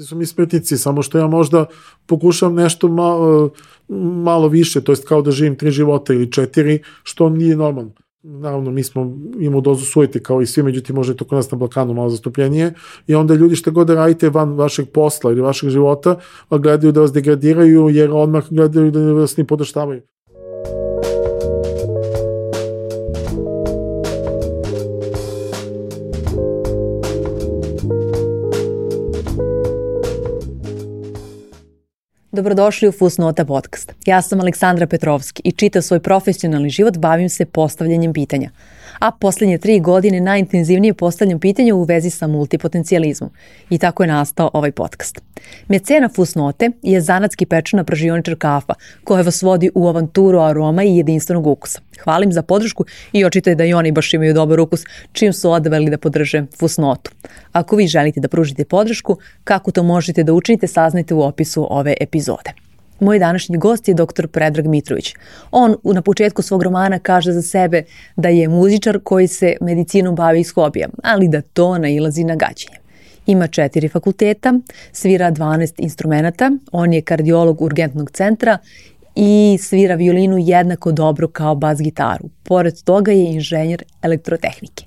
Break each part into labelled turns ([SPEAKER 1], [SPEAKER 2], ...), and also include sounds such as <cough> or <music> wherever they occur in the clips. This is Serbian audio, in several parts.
[SPEAKER 1] Isti su mi smetnici, samo što ja možda pokušam nešto malo, malo više, to jest kao da živim tri života ili četiri, što nije normalno. Naravno, mi smo imamo dozu sujete kao i svi, međutim možda je to kod nas na Balkanu malo zastupljenije i onda ljudi što god da radite van vašeg posla ili vašeg života, gledaju da vas degradiraju jer odmah gledaju da vas ni podaštavaju.
[SPEAKER 2] Dobrodošli u Fusnota podcast. Ja sam Aleksandra Petrovski i čitav svoj profesionalni život bavim se postavljanjem pitanja – a poslednje tri godine najintenzivnije postavljam pitanje u vezi sa multipotencijalizmom. I tako je nastao ovaj podcast. Mecena Fusnote je zanatski pečena pražioničar kafa koja vas vodi u avanturu aroma i jedinstvenog ukusa. Hvalim za podršku i očito je da i oni baš imaju dobar ukus čim su odveli da podrže Fusnotu. Ako vi želite da pružite podršku, kako to možete da učinite saznajte u opisu ove epizode. Moj današnji gost je dr. Predrag Mitrović. On na početku svog romana kaže za sebe da je muzičar koji se medicinom bavi iz hobija, ali da to nailazi na gađenje. Ima četiri fakulteta, svira 12 instrumenta, on je kardiolog urgentnog centra i svira violinu jednako dobro kao bas gitaru. Pored toga je inženjer elektrotehnike.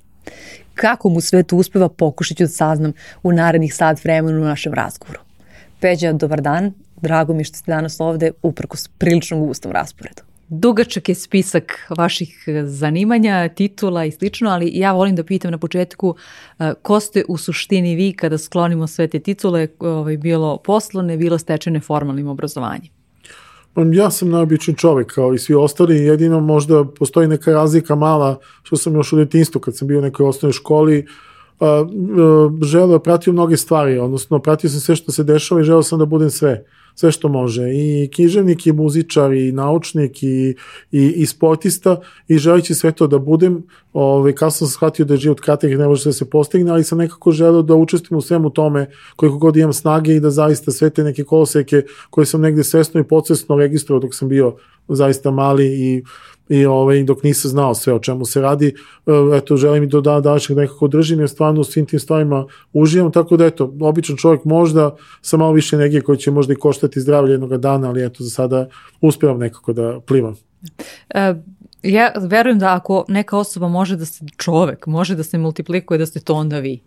[SPEAKER 2] Kako mu sve to uspeva pokušat ću da saznam u narednih sat vremena u našem razgovoru. Peđa, dobar dan. Drago mi što ste danas ovde uprkos prilično gustom rasporedu. Dugačak je spisak vaših e, zanimanja, titula i slično, ali ja volim da pitam na početku e, ko ste u suštini vi kada sklonimo sve te titule, ovaj, bilo poslovne, bilo stečene formalnim obrazovanjem?
[SPEAKER 1] Pa ja sam najobičan čovek kao i svi ostali, jedino možda postoji neka razlika mala što sam još u detinstvu kad sam bio u nekoj osnovnoj školi, želeo, pratio mnoge stvari, odnosno pratio sam sve što se dešava i želeo sam da budem sve sve što može. I književnik, i muzičar, i naučnik, i, i, i sportista i želeći sve to da budem, ovaj, kasno sam shvatio da je život kratak i ne može da se postigne, ali sam nekako želeo da učestvujem u svemu tome koliko god imam snage i da zaista sve te neke koloseke koje sam negde svesno i podsvesno registrovao dok sam bio zaista mali i i ovaj, dok nisam znao sve o čemu se radi, e, eto, želim i do dana današnjeg nekako držim, jer stvarno u svim tim stvarima uživam, tako da eto, običan čovjek možda sa malo više energije koji će možda i koštati zdravlje jednog dana, ali eto, za sada uspevam nekako da plivam.
[SPEAKER 2] Ja verujem da ako neka osoba može da se, čovek može da se multiplikuje, da ste to onda vi.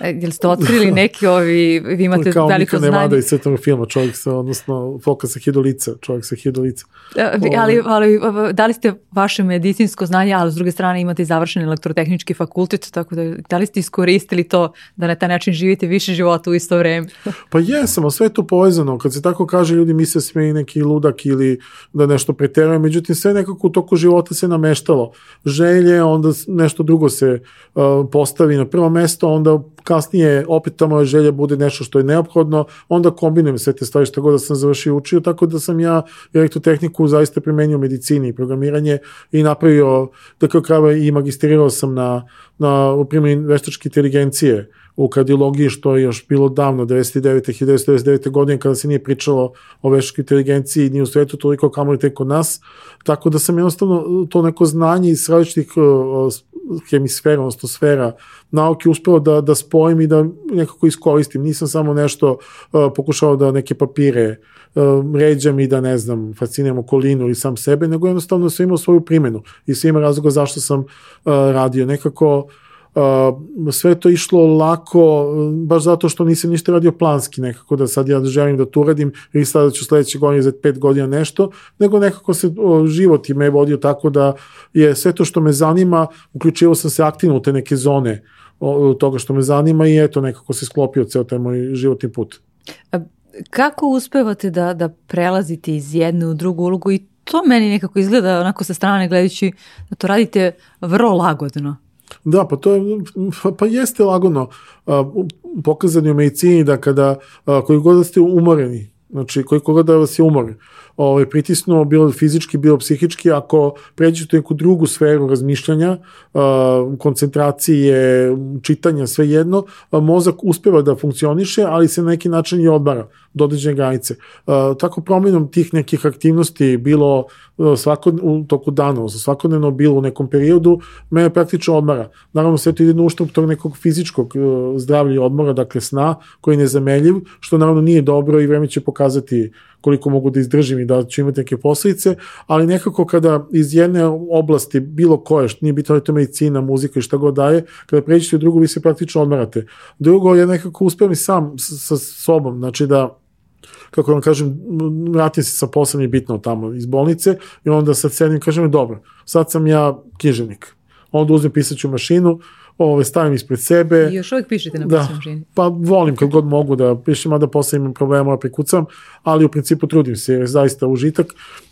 [SPEAKER 2] E, jel ste otkrili <laughs> neki ovi, vi imate
[SPEAKER 1] Kao
[SPEAKER 2] veliko znanje? Kao
[SPEAKER 1] Mika iz svetog filma, čovjek sa, odnosno foka sa hiljolica, čovjek sa hiljolica.
[SPEAKER 2] E, ali, ali, da li ste vaše medicinsko znanje, ali s druge strane imate i završen elektrotehnički fakultet, tako da da li ste iskoristili to da na taj način živite više života u isto vreme? <laughs>
[SPEAKER 1] pa jesam, a sve je to povezano. Kad se tako kaže, ljudi misle sme i neki ludak ili da nešto preteruje, međutim sve nekako u toku života se nameštalo. Želje, onda nešto drugo se uh, postavi na prvo mesto, onda kasnije opet ta moja želja bude nešto što je neophodno, onda kombinujem sve te stvari što god da sam završio učio, tako da sam ja elektrotehniku zaista primenio u medicini i programiranje i napravio, da kao i magistrirao sam na, na upremljenju veštačke inteligencije u kardiologiji, što je još bilo davno, 99. 1999. godine, kada se nije pričalo o veštačkoj inteligenciji ni u svetu toliko kamo i tek nas, tako da sam jednostavno to neko znanje iz različitih hemisfera, odnosno sfera nauke uspeo da, da spojim i da nekako iskoristim. Nisam samo nešto pokušao da neke papire uh, ređam i da, ne znam, fasciniram okolinu ili sam sebe, nego jednostavno sam imao svoju primenu i sve ima razloga zašto sam uh, radio. Nekako Uh, sve to išlo lako, baš zato što nisam ništa radio planski nekako, da sad ja želim da to uradim ili sad ću sledeće godine za pet godina nešto, nego nekako se život i me vodio tako da je sve to što me zanima, uključivao sam se aktivno u te neke zone toga što me zanima i eto nekako se sklopio ceo taj moj životni put.
[SPEAKER 2] Kako uspevate da, da prelazite iz jedne u drugu ulogu i to meni nekako izgleda onako sa strane gledajući da to radite vrlo lagodno.
[SPEAKER 1] Da, pa to je, pa jeste lagodno pokazani u medicini da kada, koji god da ste umoreni, znači koji god da vas je umor, ovaj, pritisnuo, bilo fizički, bilo psihički, ako pređete u neku drugu sferu razmišljanja, koncentracije, čitanja, sve jedno, mozak uspeva da funkcioniše, ali se na neki način i odmara do određene granice. Tako promjenom tih nekih aktivnosti, bilo svako, u toku dana, svakodnevno bilo u nekom periodu, mene praktično odmara. Naravno, sve to ide na uštrb tog nekog fizičkog zdravlja i odmora, dakle sna, koji je nezameljiv, što naravno nije dobro i vreme će pokazati koliko mogu da izdržim i da ću imati neke posledice, ali nekako kada iz jedne oblasti, bilo koje, što nije bitno da je to medicina, muzika i šta god daje, kada pređete u drugu, vi se praktično odmarate. Drugo, ja nekako uspijem i sam sa, sobom, znači da kako vam kažem, vratim se sa posla bitno tamo iz bolnice i onda sad sedim kažem, dobro, sad sam ja književnik. Onda uzmem pisaću mašinu, ove, stavim ispred sebe.
[SPEAKER 2] I još uvijek pišete na da?
[SPEAKER 1] Pa volim kad god mogu da pišem, a da posle imam problema da prikucam, ali u principu trudim se, jer je zaista užitak.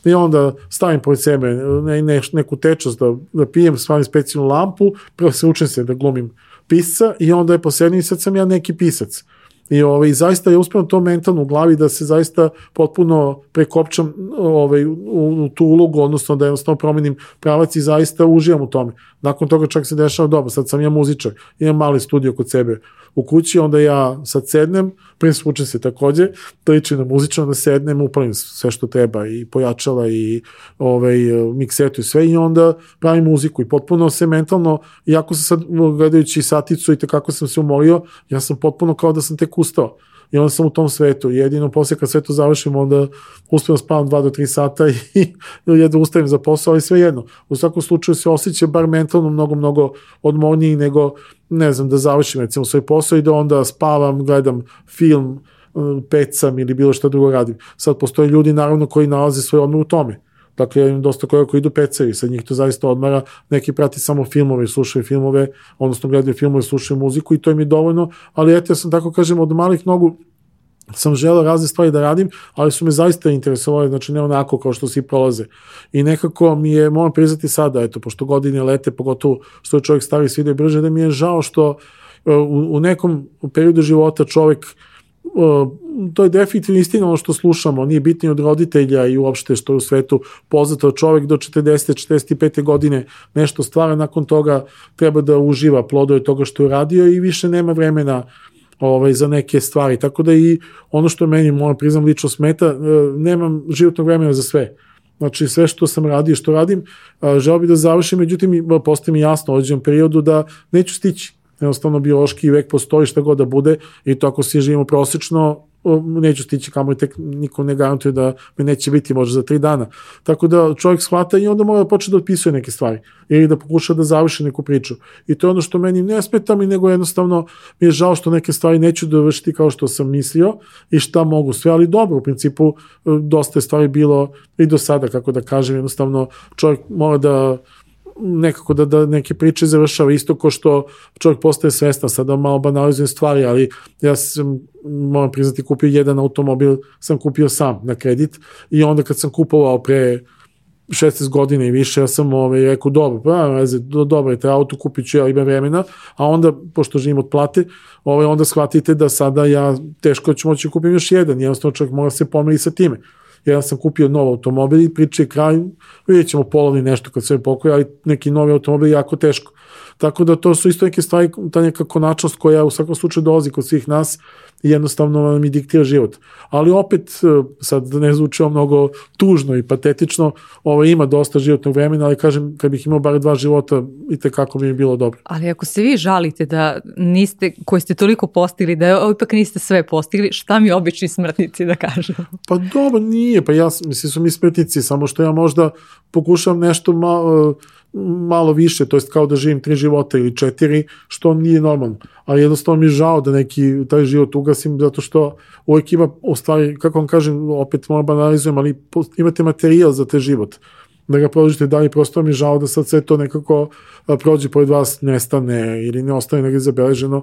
[SPEAKER 1] I onda stavim pored sebe ne, ne, neku tečnost da, da pijem, stavim specijalnu lampu, prvo se učem se da glumim pisca i onda je posljednji sad sam ja neki pisac. I ovaj, zaista je uspio to mentalno u glavi da se zaista potpuno prekopčam ovaj, u, u tu ulogu, odnosno da jednostavno promenim pravac i zaista uživam u tome. Nakon toga čak se dešava dobro, sad sam ja muzičar, imam mali studio kod sebe u kući, onda ja sad sednem, Prince učem se takođe, liči na muzično, onda sednem, upalim sve što treba i pojačala i ovaj, miksetu i sve i onda pravim muziku i potpuno se mentalno, iako sam sad gledajući saticu i kako sam se umorio, ja sam potpuno kao da sam tek ustao i onda sam u tom svetu. Jedino posle kad sve to završim, onda uspijem da spavam 2 do 3 sata i <laughs> jedno ustavim za posao, ali sve jedno. U svakom slučaju se osjeća bar mentalno mnogo, mnogo odmorniji nego, ne znam, da završim recimo svoj posao i da onda spavam, gledam film, pecam ili bilo što drugo radim. Sad postoje ljudi naravno koji nalaze svoj odmor u tome. Dakle, ja imam dosta koja koji idu pecaju, sad njih to zaista odmara, neki prati samo filmove, slušaju filmove, odnosno gledaju filmove, slušaju muziku i to im je dovoljno, ali eto, ja sam tako kažem, od malih nogu sam želeo razne stvari da radim, ali su me zaista interesovali, znači ne onako kao što svi prolaze. I nekako mi je, moram priznati sada, eto, pošto godine lete, pogotovo što je čovjek stavi svi brže, da mi je žao što e, u, u nekom periodu života čovjek to je definitivno istina ono što slušamo, nije bitno od roditelja i uopšte što je u svetu poznato čovek do 40. 45. godine nešto stvara, nakon toga treba da uživa plodove toga što je radio i više nema vremena ovaj, za neke stvari. Tako da i ono što meni, moram priznam, lično smeta, e, nemam životnog vremena za sve. Znači sve što sam radio, što radim, želeo bih da završim, međutim postoji mi jasno u određenom periodu da neću stići jednostavno biološki vek postoji šta god da bude i to ako svi živimo prosečno, neću stići kamo i tek niko ne garantuje da me neće biti možda za tri dana. Tako da čovjek shvata i onda mora da počne da otpisuje neke stvari ili da pokuša da završi neku priču. I to je ono što meni ne smeta mi, nego jednostavno mi je žao što neke stvari neću dovršiti kao što sam mislio i šta mogu sve, ali dobro, u principu dosta je stvari bilo i do sada, kako da kažem, jednostavno čovjek mora da nekako da, da neke priče završava isto ko što čovjek postaje svestan, sada malo banalizujem stvari, ali ja sam, moram priznati, kupio jedan automobil, sam kupio sam na kredit i onda kad sam kupovao pre 16 godina i više, ja sam ovaj, rekao, dobro, pa veze, do, dobro je taj auto, kupit ću ja, ima vremena, a onda, pošto živim od plate, ovaj, onda shvatite da sada ja teško ću moći da kupim još jedan, jednostavno čovjek mora se pomeriti sa time ja sam kupio nov automobil i priče je kraj, vidjet ćemo polovni nešto kad sve pokoje, ali neki novi automobil je jako teško. Tako da to su isto neke stvari, ta neka konačnost koja u svakom slučaju dolazi kod svih nas i jednostavno mi diktira život. Ali opet, e, sad da ne zvučio mnogo tužno i patetično, ovo ima dosta životnog vremena, ali kažem, kad bih imao bar dva života, i kako bi mi bilo dobro.
[SPEAKER 2] Ali ako se vi žalite da niste, koji ste toliko postigli, da ipak niste sve postigli, šta mi obični smrtnici da kažem?
[SPEAKER 1] Pa dobro, nije, pa ja, mislim, su mi smrtnici, samo što ja možda pokušam nešto malo, malo više, to jest kao da živim tri života ili četiri, što nije normalno. Ali jednostavno mi je žao da neki taj život ugasim, zato što uvijek ima, u stvari, kako vam kažem, opet moram banalizujem, ali imate materijal za te život da ga prođete dalje, prosto mi je žao da sad sve to nekako prođe pored vas, nestane ili ne ostane negdje zabeleženo.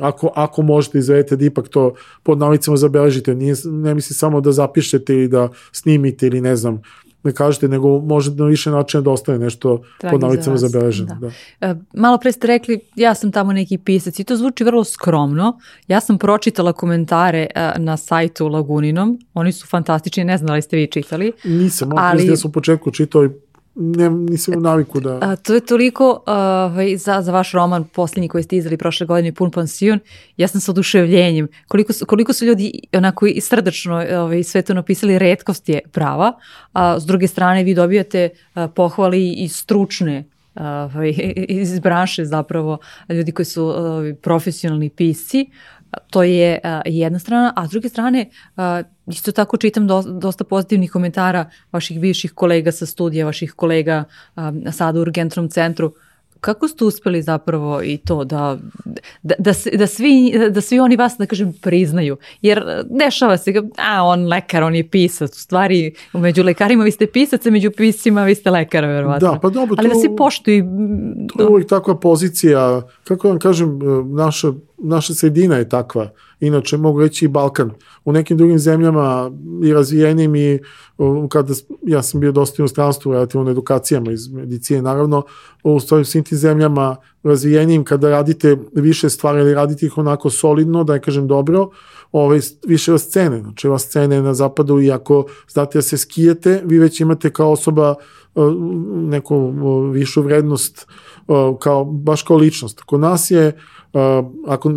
[SPEAKER 1] Ako, ako možete izvedete da ipak to pod navicama zabeležite, nije, ne misli samo da zapišete ili da snimite ili ne znam, ne kažete, nego može na više načina da ostane nešto
[SPEAKER 2] Tragi
[SPEAKER 1] pod
[SPEAKER 2] za
[SPEAKER 1] navicama
[SPEAKER 2] vas,
[SPEAKER 1] zabeleženo.
[SPEAKER 2] da.
[SPEAKER 1] Da.
[SPEAKER 2] E, Malo pre ste rekli, ja sam tamo neki pisac i to zvuči vrlo skromno. Ja sam pročitala komentare e, na sajtu Laguninom, oni su fantastični, ne znam da li ste vi čitali.
[SPEAKER 1] Nisam, ali...
[SPEAKER 2] Ali-
[SPEAKER 1] ja sam u početku čitao i ne, nisam u naviku da...
[SPEAKER 2] A, to je toliko ovaj, za, za vaš roman posljednji koji ste izdali prošle godine, Pun pansion, ja sam sa oduševljenjem. Koliko su, koliko su ljudi onako i srdačno ovaj, sve to napisali, redkost je prava, a s druge strane vi dobijate a, pohvali i stručne ovaj, <laughs> iz branše zapravo, ljudi koji su ovaj, profesionalni pisci, to je a, jedna strana, a s druge strane a, isto tako čitam do, dosta pozitivnih komentara vaših bivših kolega sa studija, vaših kolega a, sada u urgentnom centru. Kako ste uspeli zapravo i to da, da, da, da, svi, da svi oni vas, da kažem, priznaju? Jer a, dešava se, ga, a on lekar, on je pisac, u stvari među lekarima vi ste pisac, a među piscima vi ste lekar, verovatno.
[SPEAKER 1] Da, pa dobro,
[SPEAKER 2] Ali
[SPEAKER 1] to-
[SPEAKER 2] da se poštuju.
[SPEAKER 1] To je uvijek takva pozicija, kako vam kažem, e, naša, naša sredina je takva, inače mogu reći i Balkan. U nekim drugim zemljama i razvijenim i kada ja sam bio dosta u inostranstvu, relativno na edukacijama iz medicine, naravno, u stvari u svim tim zemljama razvijenim, kada radite više stvari ili radite ih onako solidno, da ne kažem dobro, ovaj, više vas cene. Znači, vas cene na zapadu i ako znate da se skijete, vi već imate kao osoba e, neku e, višu vrednost e, kao, baš kao ličnost. Kod nas je ako,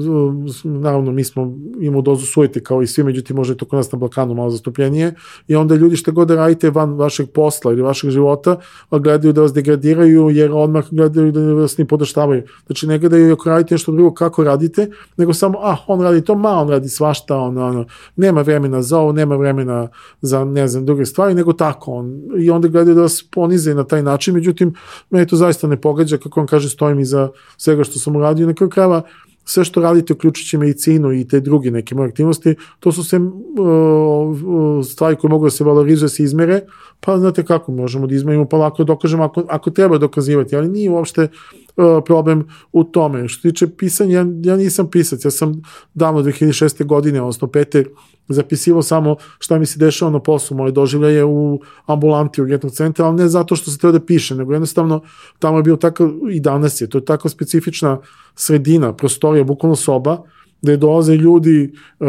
[SPEAKER 1] naravno, mi smo, imamo dozu sujete kao i svi, međutim, može je to kod nas na Balkanu malo zastupljenije i onda ljudi što god da radite van vašeg posla ili vašeg života, gledaju da vas degradiraju jer odmah gledaju da vas ni podaštavaju. Znači, ne gledaju ako radite nešto drugo kako radite, nego samo, ah, on radi to, ma, on radi svašta, on, ono, nema vremena za ovo, nema vremena za, ne znam, druge stvari, nego tako. On, I onda gledaju da vas ponize na taj način, međutim, mene to zaista ne pogađa, kako on kaže, stojim iza svega što sam uradio. Na kraju krajeva, sve što radite, uključujući medicinu i te druge neke moje aktivnosti, to su sve uh, stvari koje mogu da se valorizuju, da se izmere, pa znate kako možemo da izmerimo, pa lako dokažemo ako, ako treba dokazivati, ali nije uopšte uh, problem u tome. Što se tiče pisanja, ja, ja nisam pisac, ja sam davno 2006. godine, odnosno pete, zapisivao samo šta mi se dešava na poslu, moje doživljaje u ambulanti urgentnog centra, ali ne zato što se treba da piše, nego jednostavno tamo je bio takav, i danas je, to je tako specifična sredina, prostorija, bukvalno soba, gde dolaze ljudi uh,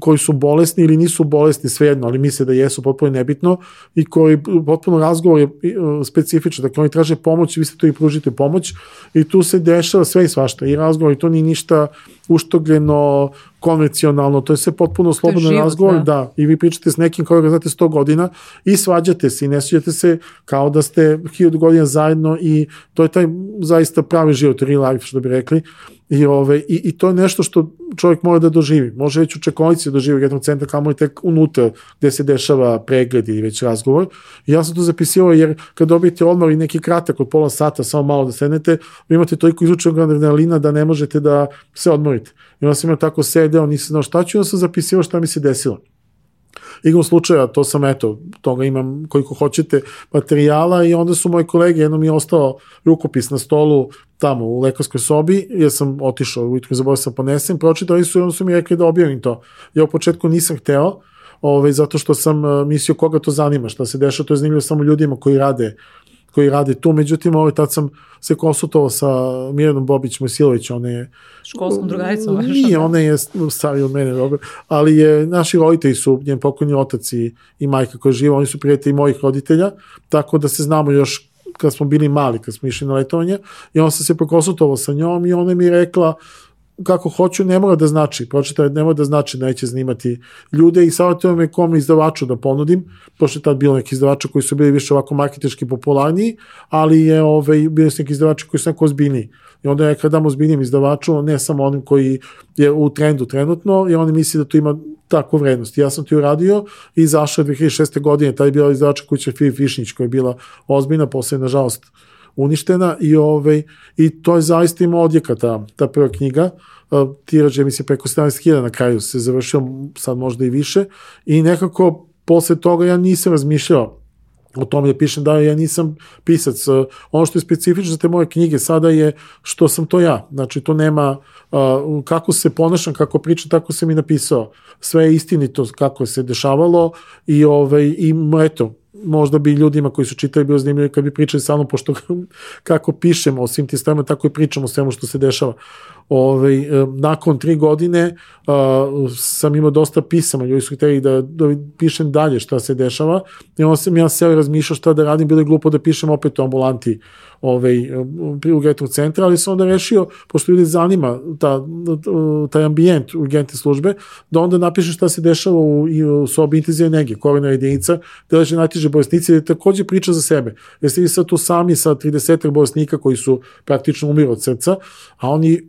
[SPEAKER 1] koji su bolesni ili nisu bolesni, svejedno, ali misle da jesu, potpuno nebitno, i koji potpuno razgovor je uh, specifičan, dakle oni traže pomoć, vi ste to i pružite pomoć, i tu se dešava sve i svašta, i razgovor, i to nije ništa uštogljeno, konvencionalno, to je sve potpuno slobodan
[SPEAKER 2] život,
[SPEAKER 1] razgovor,
[SPEAKER 2] da.
[SPEAKER 1] da. da, i vi pričate s nekim koga znate 100 godina i svađate se i ne svađate se kao da ste 1000 godina zajedno i to je taj zaista pravi život, real life, što bi rekli, I, ove, i, I to je nešto što čovjek mora da doživi. Može već u čekonici da doživi u jednom centra, kamo je tek unutra gde se dešava pregled ili već razgovor. I ja sam to zapisivao jer kad dobijete odmor i neki kratak od pola sata, samo malo da sednete, vi imate toliko izučenog adrenalina da ne možete da se odmorite. I onda sam ja tako sedeo, nisam znao šta ću, onda sam zapisivao šta mi se desilo igrom slučaja, to sam eto, toga imam koliko hoćete materijala i onda su moji kolege, jednom je ostao rukopis na stolu tamo u lekarskoj sobi, jer sam otišao ujutru i zaboravio sam ponesem, pročitali su i onda su mi rekli da objavim to. Ja u početku nisam hteo, ovaj, zato što sam uh, mislio koga to zanima, šta se dešava, to je zanimljivo samo ljudima koji rade koji rade tu, međutim, ovaj, tad sam se konsultovao sa Mirjanom Bobić Mojsilović, ona je
[SPEAKER 2] Školskom drugaricom.
[SPEAKER 1] Nije, ona je stari od mene, dobro, ali je, naši roditelji su, njen pokojni otac i, i majka koja živa, oni su prijatelji mojih roditelja, tako da se znamo još kad smo bili mali, kad smo išli na letovanje, i on sam se prokonsultovao sa njom i ona mi je rekla, kako hoću, ne mora da znači, pročita, ne mora da znači neće zanimati ljude i savjetujem me kom izdavaču da ponudim, pošto je tad bilo neki izdavača koji su bili više ovako marketeški popularniji, ali je ovaj, bili su neki izdavači koji su neko ozbiljniji. I onda je kada damo ozbiljnijem izdavaču, ne samo onim koji je u trendu trenutno, i oni misli da to ima takvu vrednost. Ja sam to uradio i izašao 2006. godine, taj je bila izdavača će Filip Višnić, koja je bila ozbiljna, posle nažalost uništena i ovaj i to je zaista ima odjeka ta, ta prva knjiga uh, tiraž je mislim preko 17.000 na kraju se završio sad možda i više i nekako posle toga ja nisam razmišljao o tome da pišem da ja nisam pisac. Uh, Ono što je specifično za te moje knjige sada je što sam to ja. Znači to nema uh, kako se ponašam, kako pričam, tako sam i napisao. Sve je istinito kako se dešavalo i ovaj i eto možda bi ljudima koji su čitali bilo zanimljivo kad bi pričali sa mnom, pošto <laughs> kako pišemo o svim tim stvarima, tako i pričamo o svemu što se dešava. Ove, ovaj, nakon tri godine uh, sam imao dosta pisama, ljudi su hteli da, da pišem dalje šta se dešava i onda sam ja seo i razmišljao šta da radim, bilo je glupo da pišem opet o ambulanti ovaj, urgentnog centra, ali sam onda rešio, pošto ljudi zanima ta, taj ambijent urgentne službe, da onda napiše šta se dešava u, u sobi intenzivne nege, korena jedinica, da leže najtiže bolesnici, da takođe priča za sebe. Jeste vi sad tu sami sa 30 bolesnika koji su praktično umiru od srca, a oni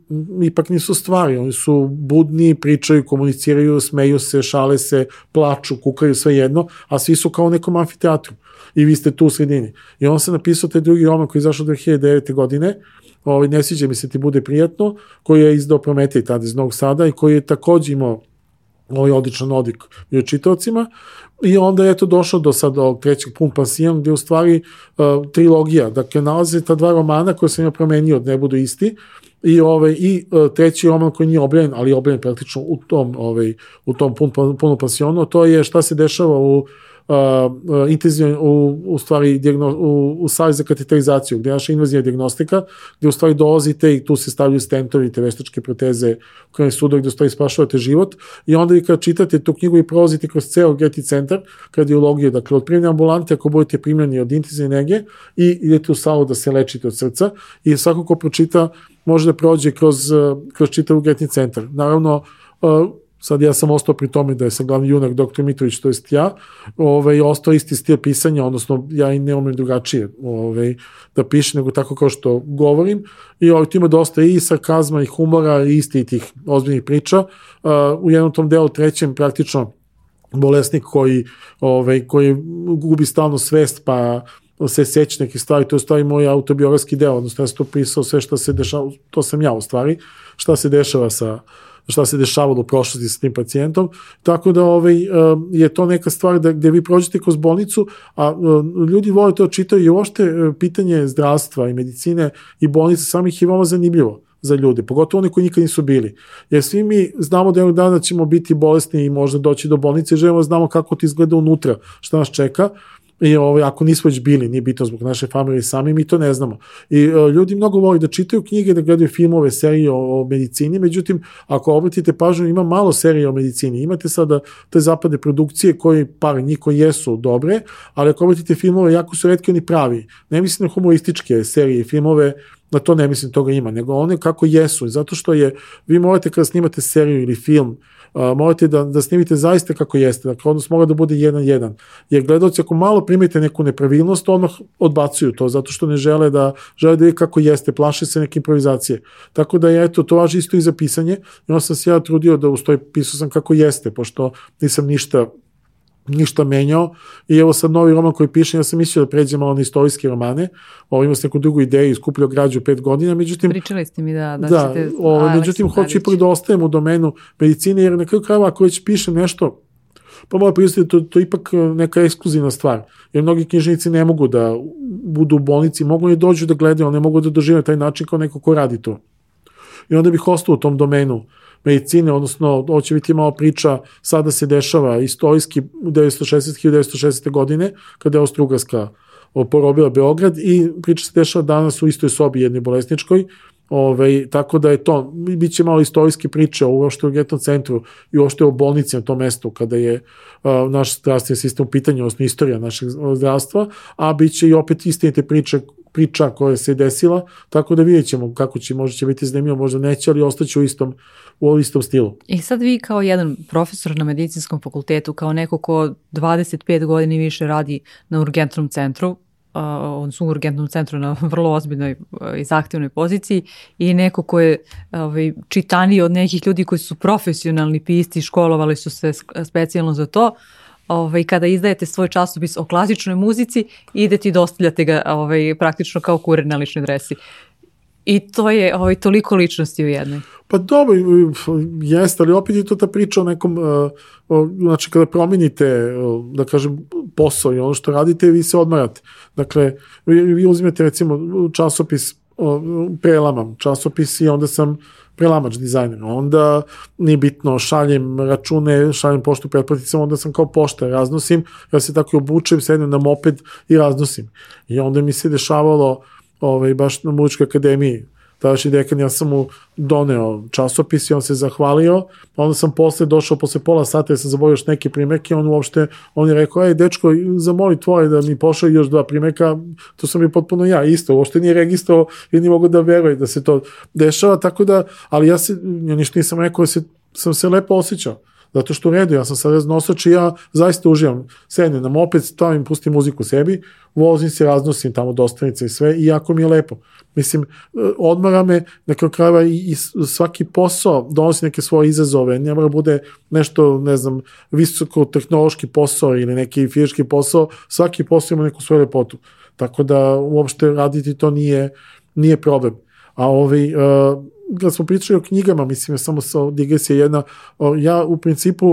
[SPEAKER 1] ipak nisu stvari, oni su budni, pričaju, komuniciraju, smeju se, šale se, plaču, kukaju, sve jedno, a svi su kao u nekom amfiteatru i vi ste tu u sredini. I on se napisao taj drugi roman koji je izašao 2009. godine, ovaj, ne sviđa mi se ti bude prijatno, koji je izdao Prometej tada iz Novog Sada i koji je takođe imao ovaj odličan odik i čitavcima i onda je to došlo do sad do trećeg pun pasijan gde u stvari uh, trilogija, dakle nalaze ta dva romana koje sam ja promenio da ne budu isti i ovaj i uh, treći roman koji nije objavljen, ali je praktično u tom ovaj u tom pun, punu pasionu, to je šta se dešava u uh, intenzivno u, u stvari diagno, u, u savjez za kateterizaciju, gde je naša invazija diagnostika, gde u stvari dolazite i tu se stavljaju stentovi, te veštačke proteze u krajnji sudovi gde u stvari spašavate život i onda i kad čitate tu knjigu i prolazite kroz ceo Geti centar, kardiologije, dakle od primljene ambulante ako budete primljeni od intenzivne nege i idete u salu da se lečite od srca i svako ko pročita može da prođe kroz, kroz čitav Geti centar. Naravno, sad ja sam ostao pri tome da je sam glavni junak dr. Mitrović, to jest ja, ovaj, ostao isti stil pisanja, odnosno ja i ne umem drugačije ovaj, da pišem, nego tako kao što govorim, i ovaj, tu ima dosta i sarkazma i humora i isti tih ozbiljnih priča. Uh, u jednom tom delu trećem praktično bolesnik koji, ovaj, koji gubi stalno svest, pa se seća neke stvari, to je stvari moj autobiografski deo, odnosno ja sam to pisao sve što se dešava, to sam ja u stvari, šta se dešava sa šta se dešavalo u prošlosti sa tim pacijentom, tako da ovaj, eh, je to neka stvar da, gde vi prođete kroz bolnicu, a eh, ljudi vole to čitaju i uopšte eh, pitanje zdravstva i medicine i bolnice samih je veoma zanimljivo za ljude, pogotovo oni koji nikad nisu bili. Jer svi mi znamo da jednog dana ćemo biti bolesni i možda doći do bolnice, želimo da znamo kako to izgleda unutra, šta nas čeka, I ovaj, ako nismo već bili, nije bitno zbog naše familije sami, mi to ne znamo. I uh, ljudi mnogo voli da čitaju knjige, da gledaju filmove, serije o, o medicini, međutim, ako obratite pažnju, ima malo serije o medicini. Imate sada te zapade produkcije koji, par njih koji jesu dobre, ali ako obratite filmove, jako su redki oni pravi. Ne mislim na humorističke serije i filmove, na to ne mislim toga ima, nego one kako jesu. Zato što je, vi morate kada snimate seriju ili film, morate da, da snimite zaista kako jeste, dakle odnos mora da bude jedan jedan, jer gledalci ako malo primite neku nepravilnost, odmah odbacuju to, zato što ne žele da, žele da je kako jeste, plaše se neke improvizacije. Tako da eto, to važi isto i za pisanje, i onda sam se ja trudio da ustoj pisao sam kako jeste, pošto nisam ništa ništa menjao. I evo sad novi roman koji pišem, ja sam mislio da pređem malo na istorijske romane, ovo imao sam neku drugu ideju, iskupljao građu pet godina, međutim...
[SPEAKER 2] Pričali ste mi da, da,
[SPEAKER 1] da ćete... Ovo, međutim, hoću ipak da ostajem u domenu medicine, jer na kraju krajeva ako već pišem nešto, pa moja priznati, to, to je ipak neka ekskluzivna stvar, jer mnogi knjižnici ne mogu da budu u bolnici, mogu i dođu da gledaju, ali ne mogu da dožive taj način kao neko ko radi to. I onda bih ostao u tom domenu medicine, odnosno ovo će biti malo priča, sada se dešava istorijski 1960. 1960. godine, kada je Austro-Ugarska porobila Beograd i priča se dešava danas u istoj sobi jednoj bolesničkoj, Ove, ovaj, tako da je to, bit će malo istorijske priče o uošte u Getnom centru i uošte o bolnici na tom mestu kada je uh, naš zdravstveni sistem u pitanju, odnosno istorija našeg zdravstva, a bit će i opet istinite priče priča koja se desila, tako da vidjet ćemo kako će, možda će biti zanimljivo, možda neće, ali ostaće u istom, u istom stilu.
[SPEAKER 2] I sad vi kao jedan profesor na medicinskom fakultetu, kao neko ko 25 godina više radi na urgentnom centru, on su u urgentnom centru na <laughs> vrlo ozbiljnoj i zahtevnoj poziciji i neko ko je ovaj, čitaniji od nekih ljudi koji su profesionalni pisti, školovali su se specijalno za to, ovaj, kada izdajete svoj časopis o klasičnoj muzici, idete i dostavljate ga ovaj, praktično kao kurir na ličnoj adresi. I to je ovaj, toliko ličnosti u jednoj.
[SPEAKER 1] Pa dobro, jeste, ali opet je to ta priča o nekom, o, znači kada promenite, uh, da kažem, posao i ono što radite, vi se odmarate. Dakle, vi, vi recimo časopis prelamam časopis i onda sam prelamač dizajner. Onda nije bitno, šaljem račune, šaljem poštu pretplaticama, onda sam kao pošta raznosim, ja se tako obučem, sedem na moped i raznosim. I onda mi se dešavalo ovaj, baš na muzičkoj akademiji, tadašnji dekan, ja sam mu doneo časopis i on se zahvalio, pa onda sam posle došao, posle pola sata, ja sam zaboravio još neke primeke, on uopšte, on je rekao, ej, dečko, zamoli tvoje da mi pošao još dva primeka, to sam i potpuno ja, isto, uopšte nije registro i nije mogu da veruje da se to dešava, tako da, ali ja se, ja ništa nisam rekao, da se, sam se lepo osjećao. Zato što u redu, ja sam sad raznosač i ja zaista uživam. Sednem na moped, stavim, pustim muziku sebi, vozim se, raznosim tamo dostavnice i sve i jako mi je lepo. Mislim, odmara me na kraju krajeva i, i svaki posao donosi neke svoje izazove, ne mora bude nešto, ne znam, visoko tehnološki posao ili neki fizički posao, svaki posao ima neku svoju lepotu. Tako da uopšte raditi to nije, nije problem. A ovaj, uh, kad smo pričali o knjigama, mislim, samo sa digresija jedna, ja u principu,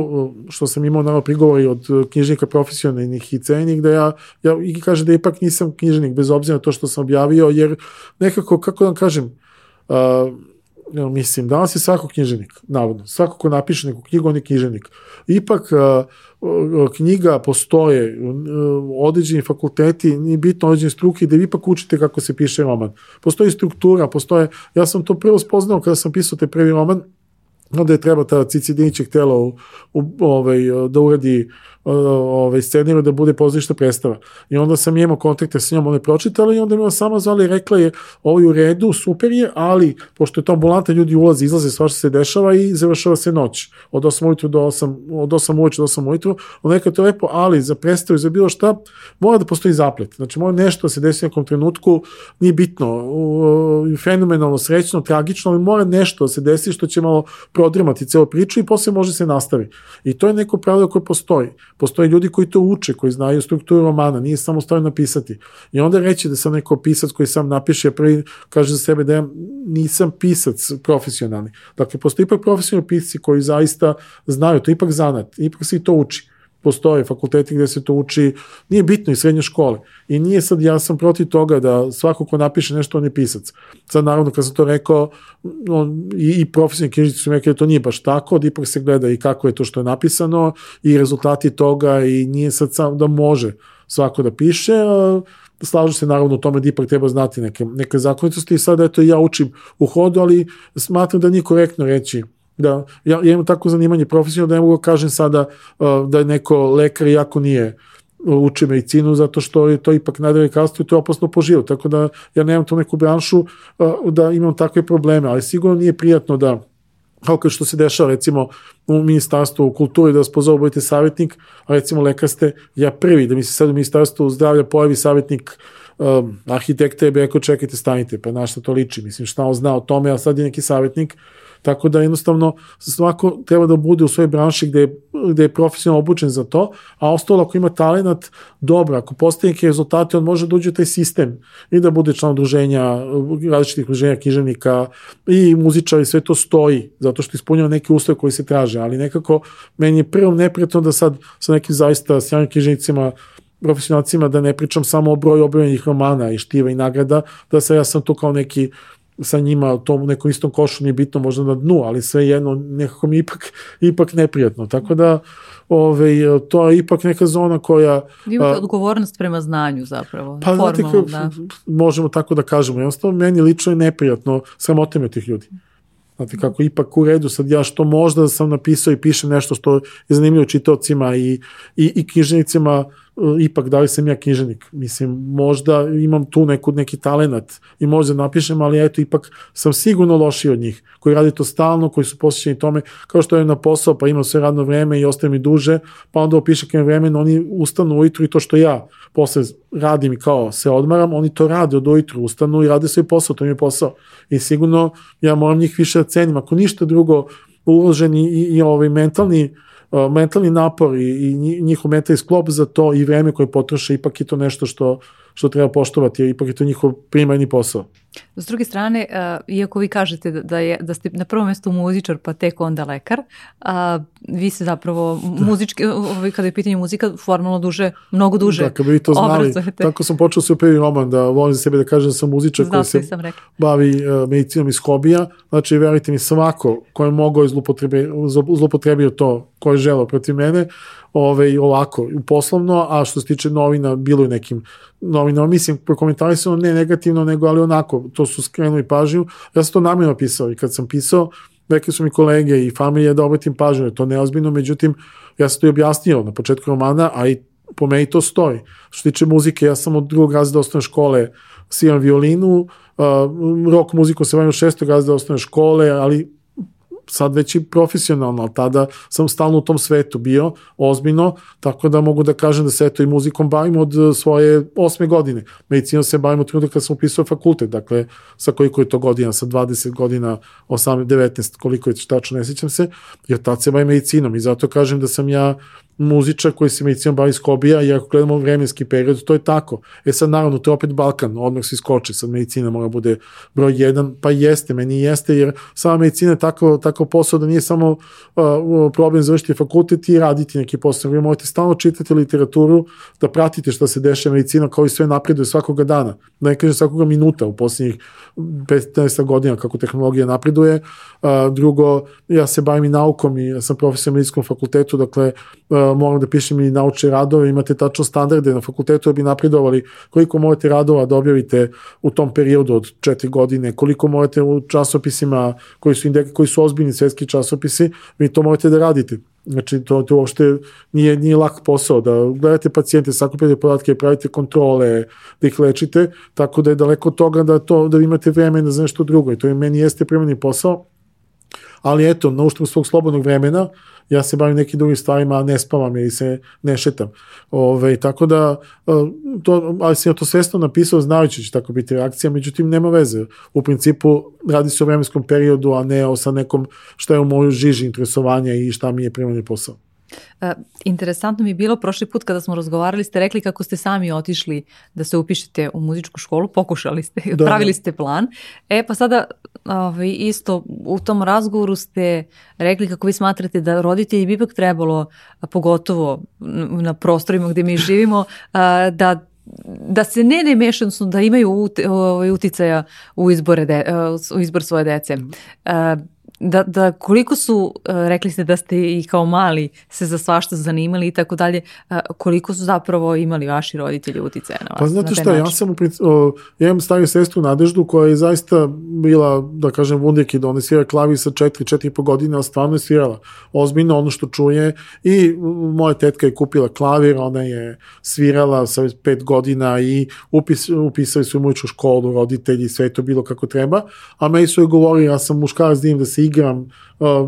[SPEAKER 1] što sam imao naravno prigovori od knjižnika profesionalnih i cenih, da ja, ja i kažem da ipak nisam knjižnik, bez obzira na to što sam objavio, jer nekako, kako da vam kažem, uh, mislim, danas je svako knjiženik, navodno. Svako ko napiše neku knjigu, on je knjiženik. Ipak, knjiga postoje, određeni fakulteti, nije bitno određeni struke, da vi ipak učite kako se piše roman. Postoji struktura, postoje, ja sam to prvo spoznao kada sam pisao te prvi roman, onda je treba ta Cici Dinićeg tela u, u, ovaj, da uradi ovaj, scenariju da bude pozorišta predstava. I onda sam imao kontakte sa njom, ona je pročitala i onda mi ona sama zvala i rekla je ovo je u redu, super je, ali pošto je to ambulanta, ljudi ulaze, izlaze, sva što se dešava i završava se noć. Od 8 ujutru do 8, od 8 uveče do 8 ujutru. Ona je to lepo, ali za predstavu za bilo šta mora da postoji zaplet. Znači mora nešto da se desi u nekom trenutku, nije bitno, fenomenalno, srećno, tragično, ali mora nešto da se desi što će malo prodrmati celu priču i posle može se nastavi. I to je neko pravilo koje postoji. Postoje ljudi koji to uče, koji znaju strukturu romana, nije samo stavljeno napisati. I onda reći da sam neko pisac koji sam napiše, prvi kaže za sebe da ja nisam pisac profesionalni. Dakle, postoje ipak profesionalni pisci koji zaista znaju, to ipak zanat, ipak se i to uči postoje fakulteti gde se to uči, nije bitno i srednje škole. I nije sad, ja sam protiv toga da svako ko napiše nešto, on je pisac. Sad, naravno, kad sam to rekao, on, i, i profesionalni knjižnici su rekli da to nije baš tako, da ipak se gleda i kako je to što je napisano i rezultati toga i nije sad sam da može svako da piše, a, slažu se naravno u tome da ipak treba znati neke, neke zakonitosti i sad eto ja učim u hodu, ali smatram da nije korektno reći Da, ja, ja imam tako zanimanje profesionalno da ne mogu da kažem sada uh, da je neko lekar jako nije uči medicinu zato što je to ipak nadalje kastu i to je opasno po život. Tako da ja nemam tu neku branšu uh, da imam takve probleme, ali sigurno nije prijatno da kao kao što se dešava recimo u ministarstvu kulture da vas pozovu budete savjetnik, a recimo lekar ste ja prvi da mi se sad u ministarstvu zdravlja pojavi savjetnik um, arhitekta je bi rekao čekajte stanite, pa na šta to liči, mislim šta on zna o tome, a sad je neki savjetnik, Tako da jednostavno svako treba da bude u svojoj branši gde je, gde je profesionalno obučen za to, a ostalo ako ima talent, dobro, ako postoje neke rezultate, on može da uđe u taj sistem i da bude član udruženja, različitih udruženja književnika i muzičar i sve to stoji, zato što ispunjava neke uslove koji se traže, ali nekako meni je prvo neprijatno da sad sa nekim zaista sjajnim književnicima profesionalcima, da ne pričam samo o broju objavljenih romana i štiva i nagrada, da se ja sam tu kao neki sa njima u nekom istom košu nije bitno možda na dnu, ali sve jedno nekako mi ipak, ipak neprijatno. Tako da ove, to je ipak neka zona koja...
[SPEAKER 2] Vi imate a, odgovornost prema znanju zapravo.
[SPEAKER 1] Pa znate, da. možemo tako da kažemo. Jednostavno, meni lično je neprijatno sramotime tih ljudi. Znate, kako ipak u redu, sad ja što možda sam napisao i pišem nešto što je zanimljivo čitocima i, i, i knjižnicima, ipak da li sam ja književnik. Mislim, možda imam tu neku, neki talenat i možda napišem, ali eto, ipak sam sigurno lošiji od njih, koji radi to stalno, koji su posvećeni tome, kao što je na posao, pa imam sve radno vreme i ostaje mi duže, pa onda opiše kem vremena, oni ustanu ujutru i to što ja posle radim i kao se odmaram, oni to rade od ujutru, ustanu i rade svoj posao, to mi je posao. I sigurno ja moram njih više da cenim. Ako ništa drugo, uloženi i, i ovaj mentalni uh, mentalni napor i, i njihov mentalni sklop za to i vreme koje potroše, ipak je to nešto što, što treba poštovati, jer ipak je to njihov primarni posao.
[SPEAKER 2] S druge strane, uh, iako vi kažete da, da, je, da ste na prvom mjestu muzičar, pa tek onda lekar, uh, vi se zapravo muzički, ovaj, kada je pitanje muzika, formalno duže, mnogo duže
[SPEAKER 1] Da, kada bi to znali,
[SPEAKER 2] obrazujete.
[SPEAKER 1] tako sam počeo svoj prvi roman, da volim za sebe da kažem da sam muzičar
[SPEAKER 2] Znao
[SPEAKER 1] koji se bavi uh, medicinom iz hobija, znači verujte mi svako ko je mogao zlopotrebio to, ko je želeo protiv mene, ove, ovako, poslovno, a što se tiče novina, bilo je nekim novinama, mislim, prokomentarisano ne negativno, nego ali onako, to su skrenuli pažnju, ja sam to namjerno pisao i kad sam pisao, rekli su mi kolege i familije da obratim pažnju, je to neozbiljno, međutim, ja sam to i objasnio na početku romana, a i po meni to stoji. Što tiče muzike, ja sam od drugog razreda osnovne škole sviram violinu, uh, rock muziku se bavim od šestog razreda osnovne škole, ali sad već i profesionalno, ali tada sam stalno u tom svetu bio, ozbiljno, tako da mogu da kažem da se eto i muzikom bavim od eh, svoje osme godine. Medicinom se bavim od trenutka kad sam upisao fakultet, dakle sa koliko je to godina, sa 20 godina, 18, 19, koliko je tačno, ne sjećam se, jer tad se bavim medicinom i zato kažem da sam ja muzičar koji se medicinom bavi skobija i ako gledamo vremenski period, to je tako. E sad naravno, to je opet Balkan, odmah se iskoči, sad medicina mora bude broj jedan, pa jeste, meni jeste, jer sama medicina je tako, tako posao da nije samo uh, problem završiti fakultet i raditi neki posao, vi morate stalno čitati literaturu, da pratite šta se dešava medicina kao i sve napreduje svakoga dana, da ne kažem svakoga minuta u posljednjih 15 godina kako tehnologija napreduje. Uh, drugo, ja se bavim i naukom i ja sam profesor na medicinskom fakultetu, dakle uh, moram da pišem i naučne radove, imate tačno standarde na fakultetu da bi napredovali. Koliko morate radova da objavite u tom periodu od četiri godine, koliko morate u časopisima koji su, indek, koji su ozbiljni svetski časopisi, vi to morate da radite. Znači, to, to uopšte nije, nije lak posao, da gledate pacijente, sakupite podatke, pravite kontrole, da ih lečite, tako da je daleko od toga da, to, da imate vremena za nešto drugo i to je meni jeste primjeni posao, ali eto, na uštrb svog slobodnog vremena, ja se bavim nekim drugim stvarima, a ne spavam ili se ne šetam. Ove, tako da, to, ali sam ja to svesno napisao znajući da će tako biti reakcija, međutim nema veze. U principu radi se o vremenskom periodu, a ne o sa nekom šta je u moju žiži interesovanja i šta mi je primanje posao.
[SPEAKER 2] E, interesantno mi je bilo prošli put kada smo razgovarali, ste rekli kako ste sami otišli da se upišete u muzičku školu, <laughs> pokušali ste, da, pravili ste plan. E pa sada ovaj, isto u tom razgovoru ste rekli kako vi smatrate da roditelji bi ipak trebalo, pogotovo na prostorima gde mi živimo, da da se ne ne mešaju, odnosno da imaju ut, ovaj, uticaja u, izbore de, u izbor svoje dece da, da koliko su, rekli ste da ste i kao mali se za svašta zanimali i tako dalje, koliko su zapravo imali vaši roditelji uticaja na vas?
[SPEAKER 1] Pa znate šta, ja sam, o, ja imam stariju sestru Nadeždu koja je zaista bila, da kažem, wunderkid, ona svira klavi sa 4, 4,5 godina, a stvarno je svirala ozbiljno ono što čuje. I moja tetka je kupila klavir, ona je svirala sa 5 godina i upis, upisali su u muzičku školu, roditelji, sve to bilo kako treba, a meni su joj govorili, ja sam muškarac da da se igram,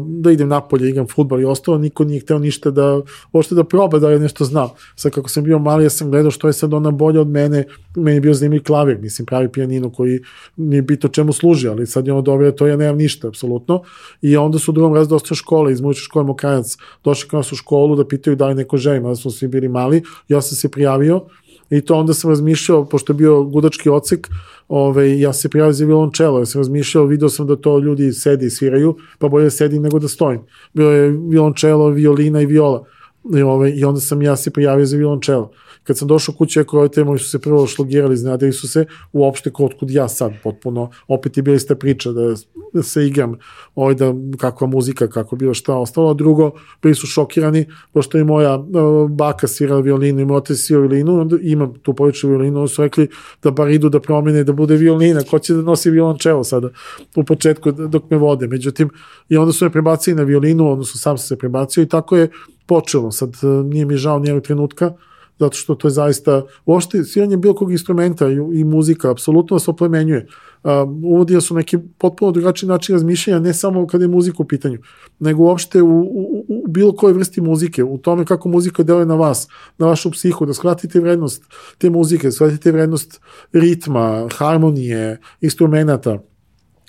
[SPEAKER 1] da idem napolje, igram futbol i ostalo, niko nije hteo ništa da, uopšte da proba da je nešto znam. Sad kako sam bio mali, ja sam gledao što je sad ona bolja od mene, meni je bio zanimljiv klavir, mislim, pravi pijanino koji nije bito čemu služi, ali sad je ono dobro, to ja nemam ništa, apsolutno. I onda su u drugom razredu dosta škole, iz muzičke škole Mokrajac, došli kao nas u školu da pitaju da li neko želi, da smo svi bili mali, ja sam se prijavio, I to onda sam razmišljao, pošto je bio gudački ocek, ove, ja se prijavio za violončelo, ja sam razmišljao, video sam da to ljudi sedi i sviraju, pa bolje da sedim nego da stojim. Bilo je violončelo, violina i viola. I, ove, I onda sam ja se prijavio za violončelo. Kad sam došao kući, ako roditelji moji su se prvo šlogirali, iznadili su se uopšte kod kud ja sad potpuno, opet je bila ista priča da, da se igram, ovaj da kakva muzika, kako bilo šta ostalo. Drugo, bili su šokirani, pošto je moja uh, baka svirala violinu i moj otac svirao violinu, onda imam tu poveću violinu, onda su rekli da bar idu da promene, da bude violina, ko će da nosi violončelo sada u početku dok me vode. Međutim, i onda su me prebacili na violinu, odnosno sam se prebacio i tako je počelo. Sad nije mi žao nijednog trenutka, zato što to je zaista, uopšte sviranje bilo kog instrumenta i, i muzika apsolutno se oplemenjuje. Uh, uvodija su neki potpuno drugačiji način razmišljanja, ne samo kada je muzika u pitanju, nego uopšte u, u, u bilo kojoj vrsti muzike, u tome kako muzika deluje na vas, na vašu psihu, da shvatite vrednost te muzike, da shvatite vrednost ritma, harmonije, instrumenta,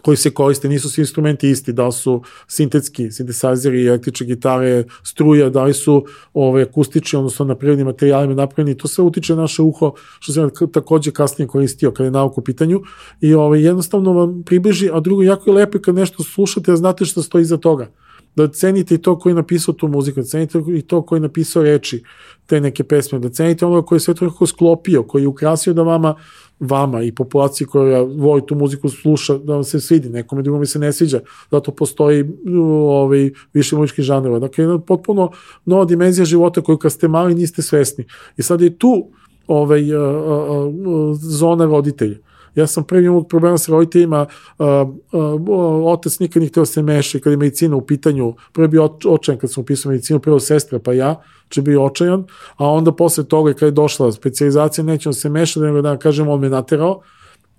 [SPEAKER 1] koji se koriste, nisu svi instrumenti isti, da li su sintetski, sintesajzeri, električne gitare, struja, da li su ove, akustični, odnosno na prirodnim materijalima napravljeni, to sve utiče na naše uho, što sam takođe kasnije koristio kada je nauku u pitanju. I ove, jednostavno vam približi, a drugo jako je lepo kad nešto slušate, a znate što stoji iza toga da cenite i to koji je napisao tu muziku, da cenite i to koji je napisao reči te neke pesme, da cenite onoga koji je sve to sklopio, koji je ukrasio da vama vama i populaciji koja voli tu muziku sluša da vam se svidi, nekome drugome se ne sviđa, zato postoji ovaj, više muzičkih žanrova. Dakle, jedna potpuno nova dimenzija života koju kad ste mali niste svesni. I sad je tu ovaj, a, a, a, zona roditelja. Ja sam prvi imao problema sa roditeljima, otac nikad nije htio da se meša kad je medicina u pitanju, prvo je bio očajan kad sam upisao medicinu, prvo sestra pa ja, će bio očajan, a onda posle toga kad je došla specializacija, neće da se meša, nego da kažem on me naterao,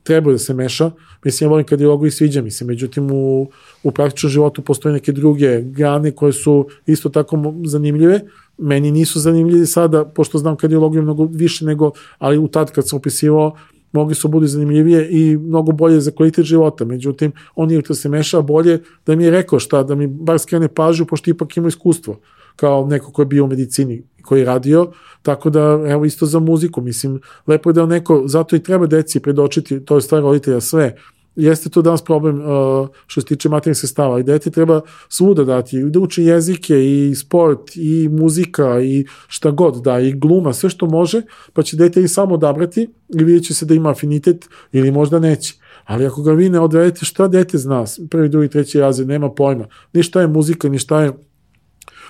[SPEAKER 1] treba da se meša, mislim ja volim kardiologu i sviđa mi se, međutim u, u praktičnom životu postoje neke druge grane koje su isto tako zanimljive, meni nisu zanimljivi sada, pošto znam kardiologiju mnogo više nego, ali u tad kad sam upisivao, mogli su budi zanimljivije i mnogo bolje za kvalitet života. Međutim, on je da se meša bolje da mi je rekao šta, da mi bar skrene pažnju, pošto ipak ima iskustvo kao neko ko je bio u medicini koji je radio, tako da evo isto za muziku, mislim, lepo je da neko, zato i treba deci predočiti, to je stvar roditelja sve, jeste to danas problem uh, što se tiče materijalnih sestava i dete treba svuda dati, da uči jezike i sport i muzika i šta god da, i gluma, sve što može, pa će dete i samo odabrati i vidjet će se da ima afinitet ili možda neće. Ali ako ga vi ne odvedete, šta dete zna? Prvi, drugi, treći razred, nema pojma. Ni šta je muzika, ni šta je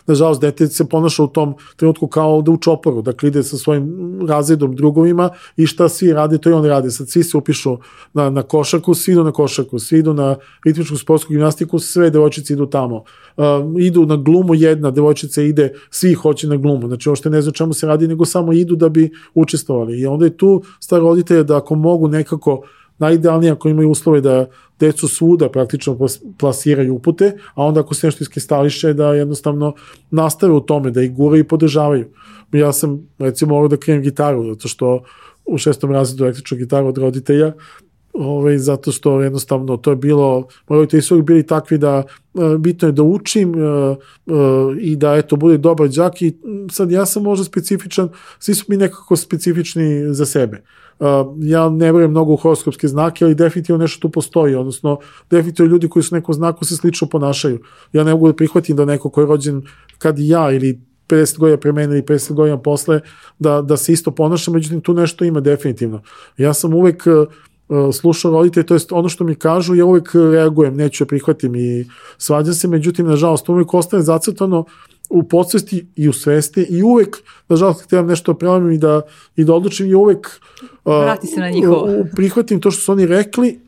[SPEAKER 1] nažalost, dete se ponaša u tom trenutku kao da u čoporu, dakle ide sa svojim razredom drugovima i šta svi rade, to i on radi. Sad svi se upišu na, na košarku, svi idu na košarku, svi idu na ritmičku sportsku gimnastiku, sve devojčice idu tamo. Uh, idu na glumu, jedna devojčica ide, svi hoće na glumu. Znači, ošte ne znam čemu se radi, nego samo idu da bi učestvovali. I onda je tu star roditelja da ako mogu nekako najidealnije ako imaju uslove da decu svuda praktično plasiraju upute, a onda ako se nešto iskristališe da jednostavno nastave u tome, da ih gure i podržavaju. Ja sam recimo morao da krijem gitaru, zato što u šestom razredu električnu gitaru od roditelja, ovaj, zato što jednostavno to je bilo, moji roditelji su bili takvi da e, bitno je da učim e, e, i da eto bude dobar đak i sad ja sam možda specifičan, svi su mi nekako specifični za sebe. Uh, ja ne verujem mnogo u horoskopske znake, ali definitivno nešto tu postoji, odnosno definitivno ljudi koji su nekom znaku se slično ponašaju. Ja ne mogu da prihvatim da neko koji je rođen kad ja ili 50 godina pre mene ili 50 godina posle, da, da se isto ponaša, međutim tu nešto ima definitivno. Ja sam uvek uh, slušao roditelje, to jest ono što mi kažu, ja uvek reagujem, neću da prihvatim i svađam se, međutim, nažalost, uvek ostane zacrtano u podsvesti i u svesti i uvek, nažalost, htjevam nešto da prelomim i da, i da odlučim i uvek
[SPEAKER 2] Vrati se na njihovo.
[SPEAKER 1] prihvatim to što su oni rekli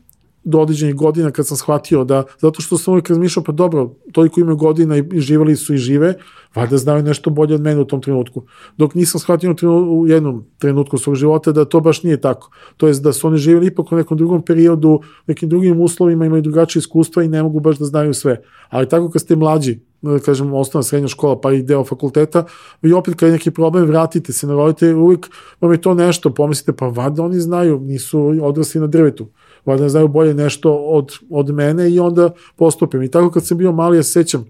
[SPEAKER 1] do određenih godina kad sam shvatio da, zato što sam uvijek razmišljao, pa dobro, toliko imaju godina i živali su i žive, valjda znaju nešto bolje od mene u tom trenutku. Dok nisam shvatio u jednom trenutku svog života da to baš nije tako. To jest da su oni živjeli ipak u nekom drugom periodu, nekim drugim uslovima, imaju drugačije iskustva i ne mogu baš da znaju sve. Ali tako kad ste mlađi, da kažem, osnovna srednja škola, pa i deo fakulteta, vi opet kad je neki problem, vratite se na rodite, uvijek vam je to nešto, pomislite, pa vada oni znaju, nisu odrasli na drvetu, vada znaju bolje nešto od, od mene i onda postupim. I tako kad sam bio mali, ja se sećam,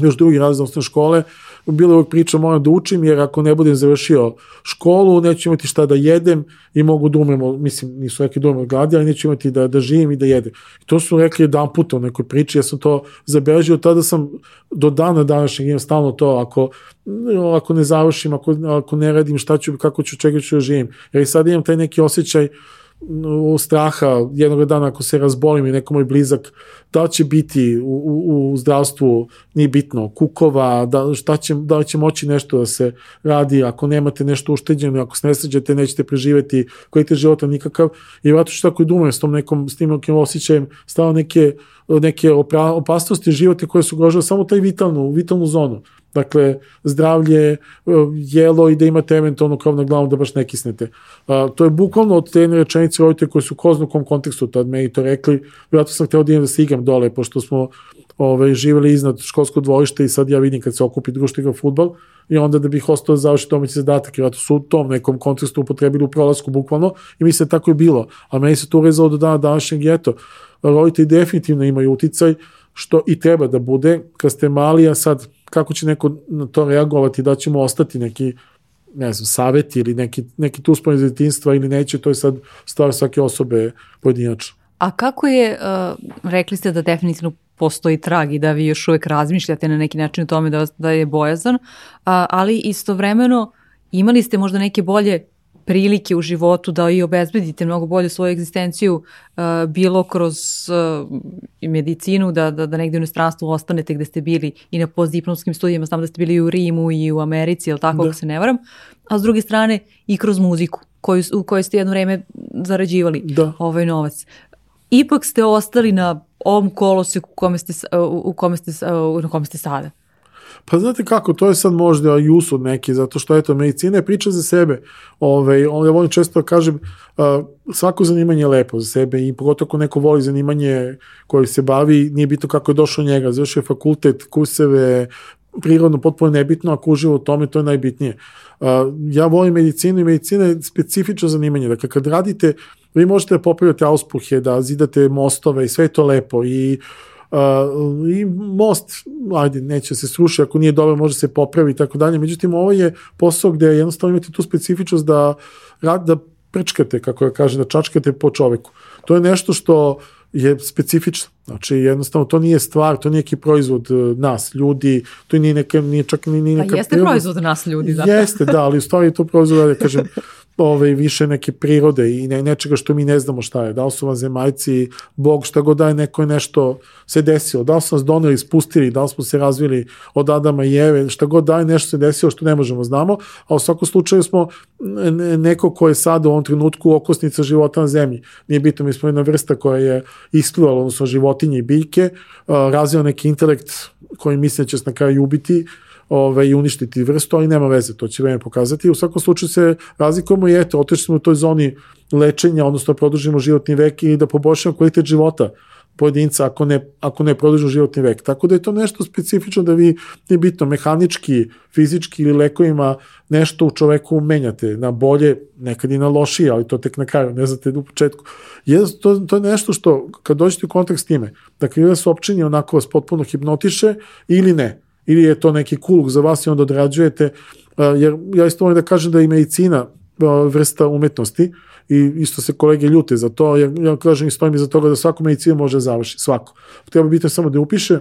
[SPEAKER 1] još drugi razred osnovne škole, bilo je uvijek priča moram da učim, jer ako ne budem završio školu, neću imati šta da jedem i mogu da umrem, mislim, nisu rekli da umrem gladi, ali neću imati da, da živim i da jedem. I to su rekli jedan puta u nekoj priči, ja sam to zabeležio, tada sam do dana današnjeg imam stalno to, ako, ako ne završim, ako, ako ne radim, šta ću, kako ću, čega ću da živim. Jer i sad imam taj neki osjećaj, uh, straha jednog dana ako se razbolim i neko moj blizak, da će biti u, u, u zdravstvu, nije bitno, kukova, da, šta će, da će moći nešto da se radi, ako nemate nešto ušteđeno, ako se ne sređete, nećete preživeti kvalitet života nikakav, i vratno što tako i dumam s tom nekom, s tim nekim osjećajem, stava neke, neke opasnosti života koje su ugrožile samo taj vitalnu, vitalnu zonu. Dakle, zdravlje, e, jelo i da imate eventualno krov na glavu da baš ne kisnete. A, to je bukvalno od te rečenice roditelja koji su u kom kontekstu tad me i to rekli. Vjerojatno sam hteo da idem da se igram dole, pošto smo ovaj, živeli iznad školskog dvojišta i sad ja vidim kad se okupi društvo igra futbol i onda da bih ostao da završi domaći zadatak, jer su u tom nekom kontekstu upotrebili u prolasku bukvalno i mi se tako je bilo. A meni se to urezalo do dana današnjeg i eto, roditelji definitivno imaju uticaj, što i treba da bude, kad ste mali, a sad kako će neko na to reagovati, da ćemo ostati neki ne znam, saveti ili neki, neki tu spoj detinstva ili neće, to je sad stvar svake osobe pojedinačno.
[SPEAKER 2] A kako je, uh, rekli ste da definitivno postoji trag i da vi još uvek razmišljate na neki način o tome da, da je bojazan, uh, ali istovremeno imali ste možda neke bolje prilike u životu da i obezbedite mnogo bolje svoju egzistenciju uh, bilo kroz uh, medicinu, da, da, da negde u inostranstvu ostanete gde ste bili i na postdiplomskim studijama, znam da ste bili i u Rimu i u Americi, ili tako, da. ako se ne varam, a s druge strane i kroz muziku koju, u kojoj ste jedno vreme zarađivali da. ovaj novac. Ipak ste ostali na ovom koloseku u kome ste, u kome ste, u kome ste sada.
[SPEAKER 1] Pa znate kako, to je sad možda i usud neki, zato što eto, medicina je priča za sebe. Ove, ovaj, ja volim često da kažem, svako zanimanje je lepo za sebe i pogotovo ako neko voli zanimanje koje se bavi, nije bitno kako je došao njega, završio fakultet, kurseve, prirodno potpuno nebitno, ako uživa u tome, to je najbitnije. Ja volim medicinu i medicina je specifično zanimanje. Dakle, kad radite, vi možete da popravljate auspuhe, da zidate mostove i sve to lepo i uh, Uh, i most, ajde, neće se sruši, ako nije dobro može se popravi i tako dalje. Međutim, ovo je posao gde jednostavno imate tu specifičnost da, da prečkate, kako ja kažem, da čačkate po čoveku. To je nešto što je specifično. Znači, jednostavno, to nije stvar, to nije neki proizvod uh, nas, ljudi, to nije neka, nije čak ni, ni
[SPEAKER 2] neka... Pa jeste proizvod nas, ljudi,
[SPEAKER 1] da. Jeste, da, ali u stvari je to proizvod, da kažem, <laughs> ovaj, više neke prirode i ne, nečega što mi ne znamo šta je. Da li su vam zemaljci, Bog, šta god da je, neko je nešto se desilo. Da li su nas doneli, spustili, da li smo se razvili od Adama i Eve, šta god da je, nešto se desilo što ne možemo znamo, a u svakom slučaju smo neko ko je sada u ovom trenutku okosnica života na zemlji. Nije bitno, mi smo jedna vrsta koja je isklivala, odnosno životinje i biljke, razvila neki intelekt koji misle da će se na kraju ubiti, ovaj, uništiti vrstu, ali nema veze, to će vreme pokazati. U svakom slučaju se razlikujemo i eto, otišli smo u toj zoni lečenja, odnosno produžimo životni vek i da poboljšamo kvalitet života pojedinca ako ne, ako ne produžu životni vek. Tako da je to nešto specifično da vi, nije bitno, mehanički, fizički ili lekovima nešto u čoveku menjate na bolje, nekad i na lošije, ali to tek na kraju, ne znate u početku. Je, to, to je nešto što, kad dođete u kontakt s time, dakle, ili vas opčini onako vas potpuno hipnotiše ili ne ili je to neki kuluk za vas i onda odrađujete, jer ja isto volim da kažem da je i medicina vrsta umetnosti i isto se kolege ljute za to, jer ja kažem i stojim iza toga da svaku medicinu može završiti, svako. Treba biti samo da upiše,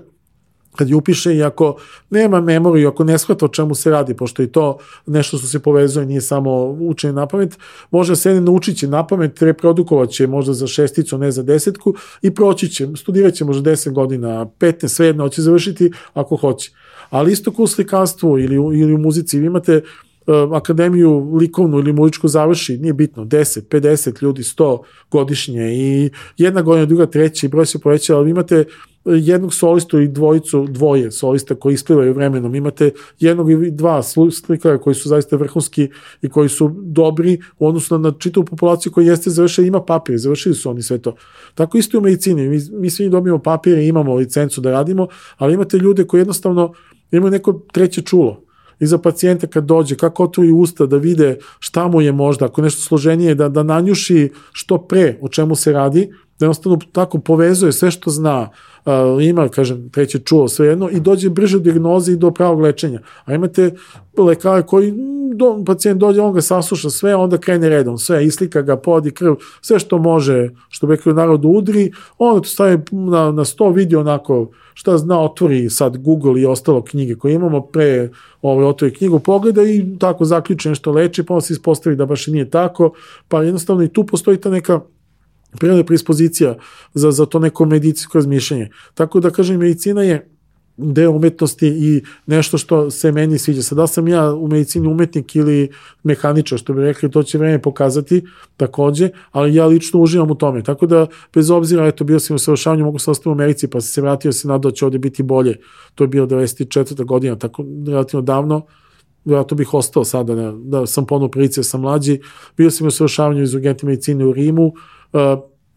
[SPEAKER 1] kad je upiše i ako nema memoriju, ako ne shvata o čemu se radi, pošto i to nešto što se povezuje, nije samo učenje na pamet, može se naučit će na pamet, reprodukovat će možda za šesticu, ne za desetku i proći će, studirat će možda 10 godina, 15, svejedno, hoće završiti ako hoće. Ali isto kao u slikarstvu ili, ili u muzici, vi imate uh, akademiju likovnu ili muzičku završi, nije bitno, 10, 50 ljudi, 100 godišnje i jedna godina, druga, treća i broj se poveća, ali imate jednog solistu i dvojicu, dvoje solista koji isplivaju vremenom. Imate jednog i dva slikara koji su zaista vrhunski i koji su dobri u odnosu na, na čitavu populaciju koja jeste završila, ima papir, završili su oni sve to. Tako isto i u medicini. Mi, mi svi dobijemo papire, imamo licencu da radimo, ali imate ljude koji jednostavno imaju neko treće čulo i za pacijenta kad dođe, kako otvori usta da vide šta mu je možda, ako nešto složenije, da, da nanjuši što pre o čemu se radi, da jednostavno tako povezuje sve što zna, ima, kažem, treće čuo sve jedno i dođe brže do diagnoze i do pravog lečenja. A imate lekare koji, do, pacijent dođe, on ga sasluša sve, onda krene redom, sve, islika ga, podi krv, sve što može, što bi u narodu udri, onda to staje na, na sto vidi onako šta zna, otvori sad Google i ostalo knjige koje imamo, pre ovaj, otvori knjigu, pogleda i tako zaključi nešto leči, pa on se ispostavi da baš nije tako, pa jednostavno i tu postoji ta neka prirodna predispozicija za, za to neko medicinsko razmišljanje. Tako da kažem, medicina je deo umetnosti i nešto što se meni sviđa. Sad da sam ja u medicini umetnik ili mehaničar, što bi rekli, to će vreme pokazati takođe, ali ja lično uživam u tome. Tako da, bez obzira, eto, bio sam u savršavanju, mogu se ostati u Americi, pa sam se vratio se nadao da će ovde biti bolje. To je bilo 94. godina, tako relativno davno, vjerojatno bih ostao sada, da, da sam ponovno prilice, da sam mlađi. Bio sam u savršavanju iz urgentne medicine u Rimu, uh,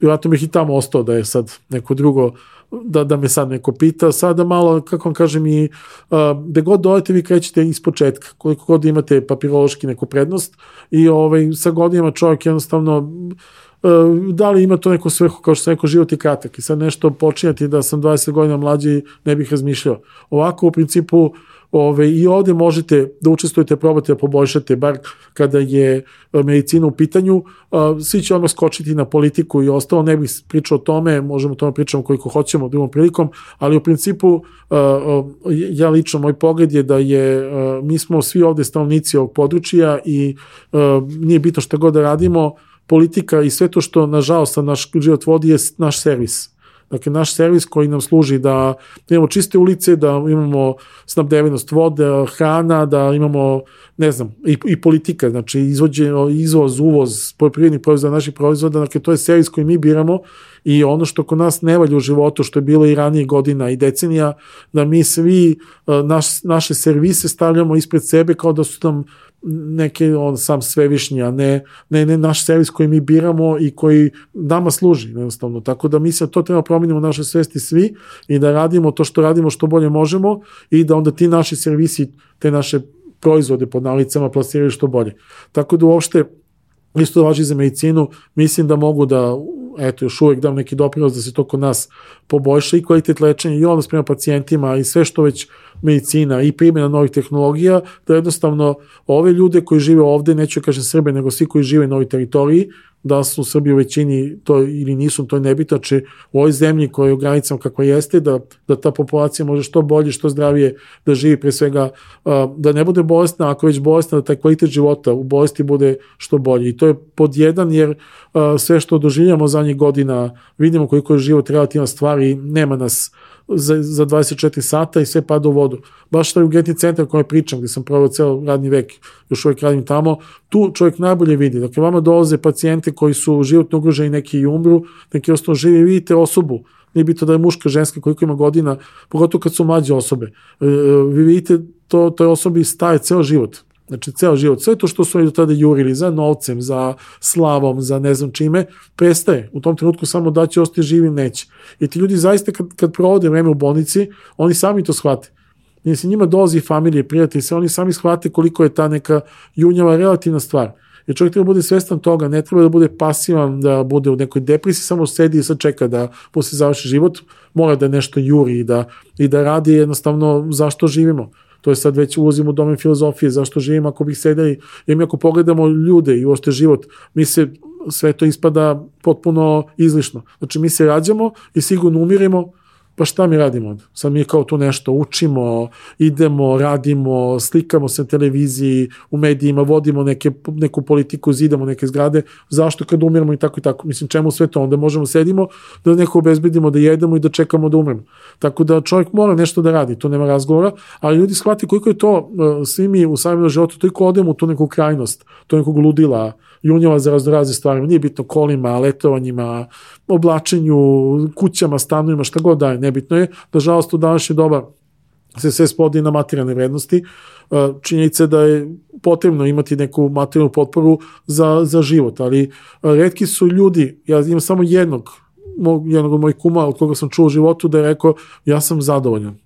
[SPEAKER 1] vjerojatno bih i tamo ostao da je sad neko drugo da, da me sad neko pita, sada malo, kako vam kažem, i uh, gde god dojete vi krećete iz početka, koliko god imate papirološki neku prednost i ovaj, sa godinama čovjek jednostavno uh, da li ima to neku svrhu, kao što sam rekao, život je kratak i sad nešto počinjati da sam 20 godina mlađi, ne bih razmišljao. Ovako, u principu, Ove, I ovde možete da učestvujete, probate da poboljšate, bar kada je e, medicina u pitanju, svi će odmah skočiti na politiku i ostalo, ne bih pričao o tome, možemo o tome pričamo koliko hoćemo drugom prilikom, ali u principu ja lično, moj pogled je da je, mi smo svi ovde stanovnici ovog područja i nije bitno šta god da radimo, politika i sve to što nažalost naš život vodi je naš servis Dakle, naš servis koji nam služi da imamo čiste ulice, da imamo snabdevenost vode, hrana, da imamo, ne znam, i, i politika, znači izvođe, izvoz, uvoz poljoprivrednih proizvoda, naših proizvoda, dakle, to je servis koji mi biramo i ono što kod nas ne valja u životu, što je bilo i ranije godina i decenija, da mi svi e, naš, naše servise stavljamo ispred sebe kao da su nam neke on sam svevišnji, a ne, ne, ne naš servis koji mi biramo i koji nama služi jednostavno. Tako da mi se to treba promenimo u našoj svesti svi i da radimo to što radimo što bolje možemo i da onda ti naši servisi, te naše proizvode pod nalicama plasiraju što bolje. Tako da uopšte isto važi za medicinu, mislim da mogu da eto, još uvek dam neki doprinos da se to kod nas poboljša i kvalitet lečenja i odnos prema pacijentima i sve što već medicina i primjena novih tehnologija, da jednostavno ove ljude koji žive ovde, neću kažem Srbe, nego svi koji žive na ovoj teritoriji, da su Srbi u većini to ili nisu, to je nebitno, či u ovoj zemlji koja je u granicama kako jeste, da, da ta populacija može što bolje, što zdravije da živi pre svega, da ne bude bolestna, ako već bolestna, da taj kvalitet života u bolesti bude što bolji. I to je pod jedan, jer sve što doživljamo zadnjih godina, vidimo koliko je život relativna stvar i nema nas za, za 24 sata i sve pada u vodu. Baš taj urgentni centar koji pričam, gde sam provao ceo radni vek, još uvek radim tamo, tu čovjek najbolje vidi. Dakle, vama dolaze pacijente koji su životno ugroženi, neki i umru, neki ostalo živi, vidite osobu, nije bitno da je muška, ženska, koliko ima godina, pogotovo kad su mlađe osobe. E, e, vi vidite, to, toj osobi staje ceo život Znači, ceo život, sve to što su oni do tada jurili za novcem, za slavom, za ne znam čime, prestaje. U tom trenutku samo da će ostati živim, neće. I ti ljudi zaista kad, kad provode vreme u bolnici, oni sami to shvate. I se njima dolazi familije, prijatelji, sve oni sami shvate koliko je ta neka junjava relativna stvar. Jer čovjek treba da bude svestan toga, ne treba da bude pasivan, da bude u nekoj depresiji, samo sedi i sad čeka da posle završi život, mora da nešto juri i da, i da radi jednostavno zašto živimo to je sad već ulazimo u domen filozofije, zašto živim ako bih sedeli, jer mi ako pogledamo ljude i uošte život, mi se sve to ispada potpuno izlišno. Znači mi se rađamo i sigurno umiremo, pa šta mi radimo onda? Sad mi kao tu nešto učimo, idemo, radimo, slikamo se na televiziji, u medijima, vodimo neke, neku politiku, zidamo neke zgrade, zašto kad umiramo i tako i tako? Mislim, čemu sve to? Onda možemo sedimo da neko obezbedimo da jedemo i da čekamo da umremo. Tako da čovjek mora nešto da radi, to nema razgovora, ali ljudi shvati koliko je to, e, svi mi u samom životu, toliko odemo u tu neku krajnost, to nekog ludila, junjava za raznorazne stvari, nije bitno kolima, letovanjima, oblačenju, kućama, stanovima, šta god daje, nebitno je. Nažalost, u današnje doba se sve spodi na materijalne vrednosti. E, činjenica da je potrebno imati neku materijalnu potporu za, za život, ali e, redki su ljudi, ja imam samo jednog, jednog od mojih kuma od koga sam čuo u životu da je rekao ja sam zadovoljan.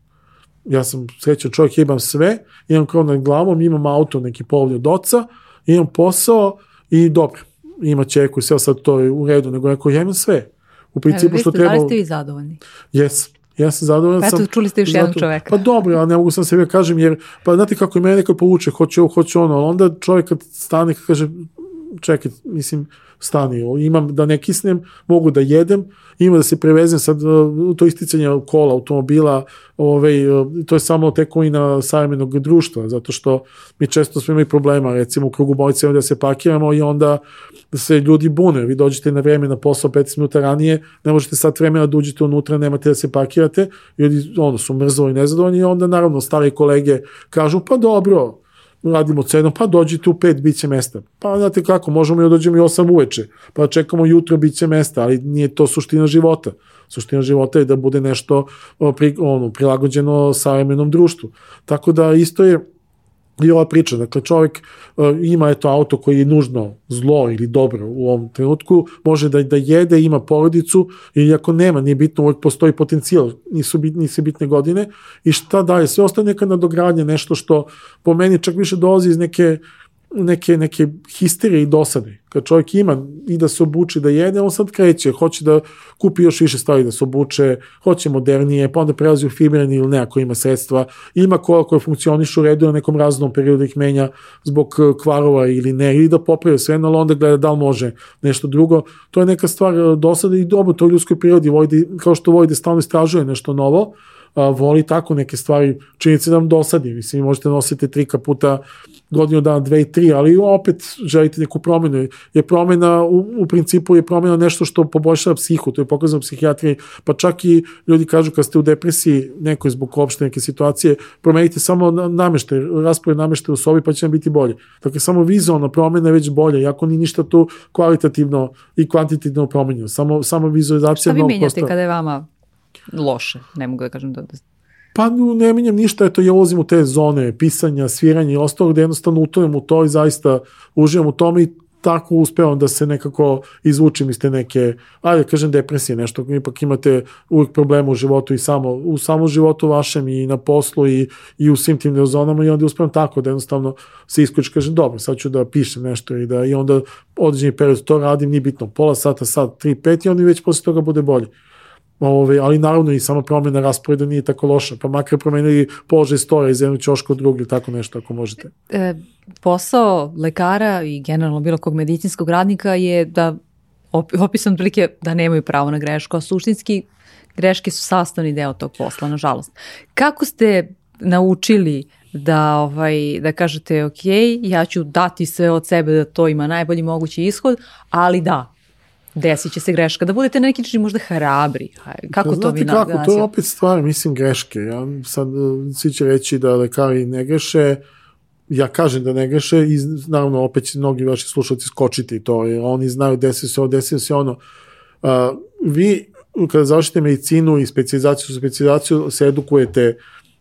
[SPEAKER 1] Ja sam srećan čovjek, imam sve, imam krov nad glavom, imam auto neki polovlje od oca, imam posao i dobro, ima čeku i sve sad to je u redu, nego rekao ja imam sve. U principu što treba... Da
[SPEAKER 2] li ste vi zadovoljni?
[SPEAKER 1] Jes. Ja sam zadovoljan.
[SPEAKER 2] Pa eto, čuli ste još jednog čoveka.
[SPEAKER 1] Pa dobro, ja ne mogu sam sebe kažem, jer, pa znate kako i mene nekad povuče, hoće ovo, hoće ono, onda čovjek kad stane, kaže, čekaj, mislim, stani, imam da ne kisnem, mogu da jedem, ima da se prevezem sad to isticanje kola automobila, ovaj, to je samo tekovina savremenog društva, zato što mi često smo imali problema, recimo u krugu bojice da se pakiramo i onda se ljudi bune, vi dođete na vreme na posao 15 minuta ranije, ne možete sad vremena da uđete unutra, nemate da se pakirate, ljudi ono, su mrzlo i nezadovoljni i onda naravno stare kolege kažu pa dobro, radimo cedom, pa dođite u pet, bit će mesta. Pa znate kako, možemo i dođemo i osam uveče, pa čekamo jutro, bit će mesta, ali nije to suština života. Suština života je da bude nešto pri, ono, prilagođeno savremenom društvu. Tako da isto je I ova priča, dakle čovjek uh, ima eto auto koji je nužno zlo ili dobro u ovom trenutku, može da, da jede, ima porodicu i ako nema, nije bitno, uvek postoji potencijal, nisu, bit, nisu bitne godine i šta dalje, sve ostaje neka nadogradnja, nešto što po meni čak više dolazi iz neke neke, neke histerije i dosade. Kad čovjek ima i da se obuče da jede, on sad kreće, hoće da kupi još više stvari da se obuče, hoće modernije, pa onda prelazi u fibrani ili neko ima sredstva, ima kola koje funkcionišu u redu na nekom raznom periodu ih menja zbog eh, kvarova ili ne, ili da popravio sve, ali onda gleda da li može nešto drugo. To je neka stvar eh, dosade i dobro, to u ljudskoj prirodi, vojde, kao što vojde stalno istražuje nešto novo, a, voli tako neke stvari, činjenice da vam dosadi, mislim, možete nositi tri kaputa godinu dana, dve i tri, ali opet želite neku promenu. Je promena, u, u principu je promena nešto što poboljšava psihu, to je pokazano psihijatriji, pa čak i ljudi kažu kad ste u depresiji, nekoj zbog opšte neke situacije, promenite samo namešte, raspored namešte u sobi pa će vam biti bolje. Dakle, samo vizualna promena je već bolje, iako ni ništa tu kvalitativno i kvantitativno promenjeno. Samo, samo vizualizacija...
[SPEAKER 2] Šta vi menjate kada je vama loše? Ne mogu da kažem da, da
[SPEAKER 1] Pa ne menjam ništa, eto ja ulazim u te zone pisanja, sviranja i ostalo gde jednostavno utonem u to i zaista uživam u tome i tako uspevam da se nekako izvučim iz te neke, ajde kažem depresije, nešto, ipak imate uvijek problema u životu i samo, u samom životu vašem i na poslu i, i u svim tim zonama i onda uspevam tako da jednostavno se isključi, kažem, dobro, sad ću da pišem nešto i da i onda određeni period to radim, nije bitno, pola sata, sad, tri, pet i onda već posle toga bude bolje. Ove, ali naravno i sama promjena rasporeda nije tako loša, pa makar promenili položaj stoja iz jednog ćoška u drugi, tako nešto ako možete.
[SPEAKER 2] E, posao lekara i generalno bilo kog medicinskog radnika je da opisan prilike da nemaju pravo na grešku, a suštinski greške su sastavni deo tog posla, nažalost. Kako ste naučili da ovaj da kažete ok, ja ću dati sve od sebe da to ima najbolji mogući ishod, ali da, desit će se greška, da budete na neki način možda hrabri. Kako pa, to vi
[SPEAKER 1] kako, naglasio? to je opet stvar, mislim, greške. Ja sad, e, svi će reći da lekari ne greše, ja kažem da ne greše i naravno opet će mnogi vaši slušalci skočiti to, jer oni znaju desi se ovo, desi se ono. Uh, vi kada završite medicinu i specializaciju, specializaciju se edukujete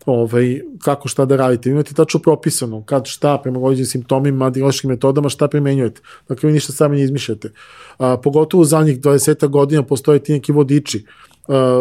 [SPEAKER 1] ovaj, kako šta da radite. Imate tačno propisano kad šta prema određenim simptomima, dijagnostičkim metodama šta primenjujete. Dakle, vi ništa sami ne izmišljate. A, pogotovo u zadnjih 20 godina postoje ti neki vodiči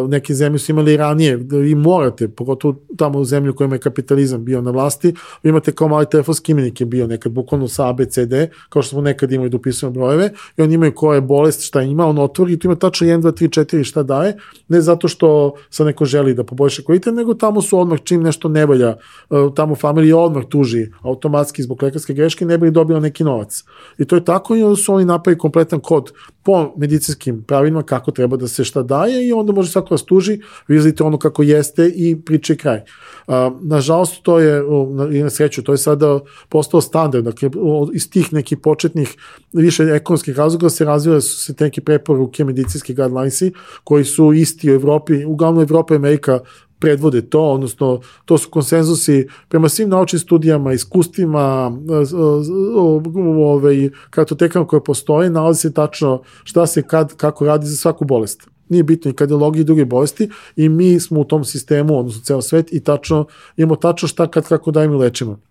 [SPEAKER 1] neke zemlje su imali ranije, da vi morate, pogotovo tamo u zemlju kojima je kapitalizam bio na vlasti, vi imate kao mali telefonski imenik je bio nekad bukvalno sa ABCD, kao što smo nekad imali da upisujemo brojeve, i oni imaju koja je bolest, šta ima, on otvori i tu ima tačno 1, 2, 3, 4 šta daje, ne zato što sa neko želi da poboljša kvalitet, nego tamo su odmah čim nešto ne valja, uh, tamo familija odmah tuži automatski zbog lekarske greške, ne bi dobila neki novac. I to je tako i onda su oni napravi kompletan kod po medicinskim pravilima kako treba da se šta daje i onda može svako vas tuži, vi izlite ono kako jeste i priče kraj. A, nažalost, to je, i na sreću, to je sada postao standard, dakle, iz tih nekih početnih više ekonomskih razloga se razvile su se neke preporuke, medicinski guidelinesi, koji su isti u Evropi, uglavnom Evropa i Amerika predvode to, odnosno to su konsenzusi prema svim naučnim studijama, iskustvima, ovaj, kartotekama koje postoje, nalazi se tačno šta se kad, kako radi za svaku bolest nije bitno i kardiologija i druge bolesti i mi smo u tom sistemu, odnosno ceo svet i tačno, imamo tačno šta kad kako dajemo lečimo.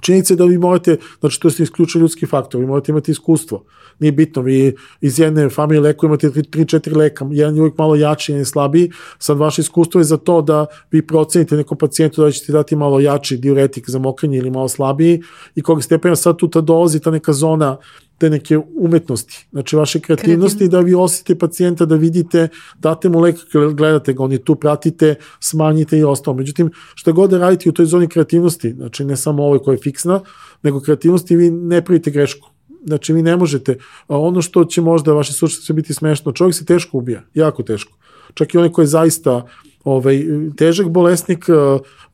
[SPEAKER 1] Činjenica je da vi morate, znači to je isključio ljudski faktor, vi morate imati iskustvo. Nije bitno, vi iz jedne familije leku imate 3-4 leka, jedan je uvijek malo jači, jedan je slabiji, sad vaše iskustvo je za to da vi procenite nekom pacijentu da ćete dati malo jači diuretik za mokrenje ili malo slabiji i kog stepena sad tu ta dolazi ta neka zona te neke umetnosti, znači vaše kreativnosti Kreativno. da vi osjetite pacijenta, da vidite, date mu lek, gledate ga, oni tu pratite, smanjite i ostalo. Međutim, što god da radite u toj zoni kreativnosti, znači ne samo ovoj koja je fiksna, nego kreativnosti vi ne pravite grešku Znači vi ne možete, ono što će možda vaše slušatelje biti smešno, čovjek se teško ubija, jako teško. Čak i onaj koji je zaista ovaj, težak bolesnik,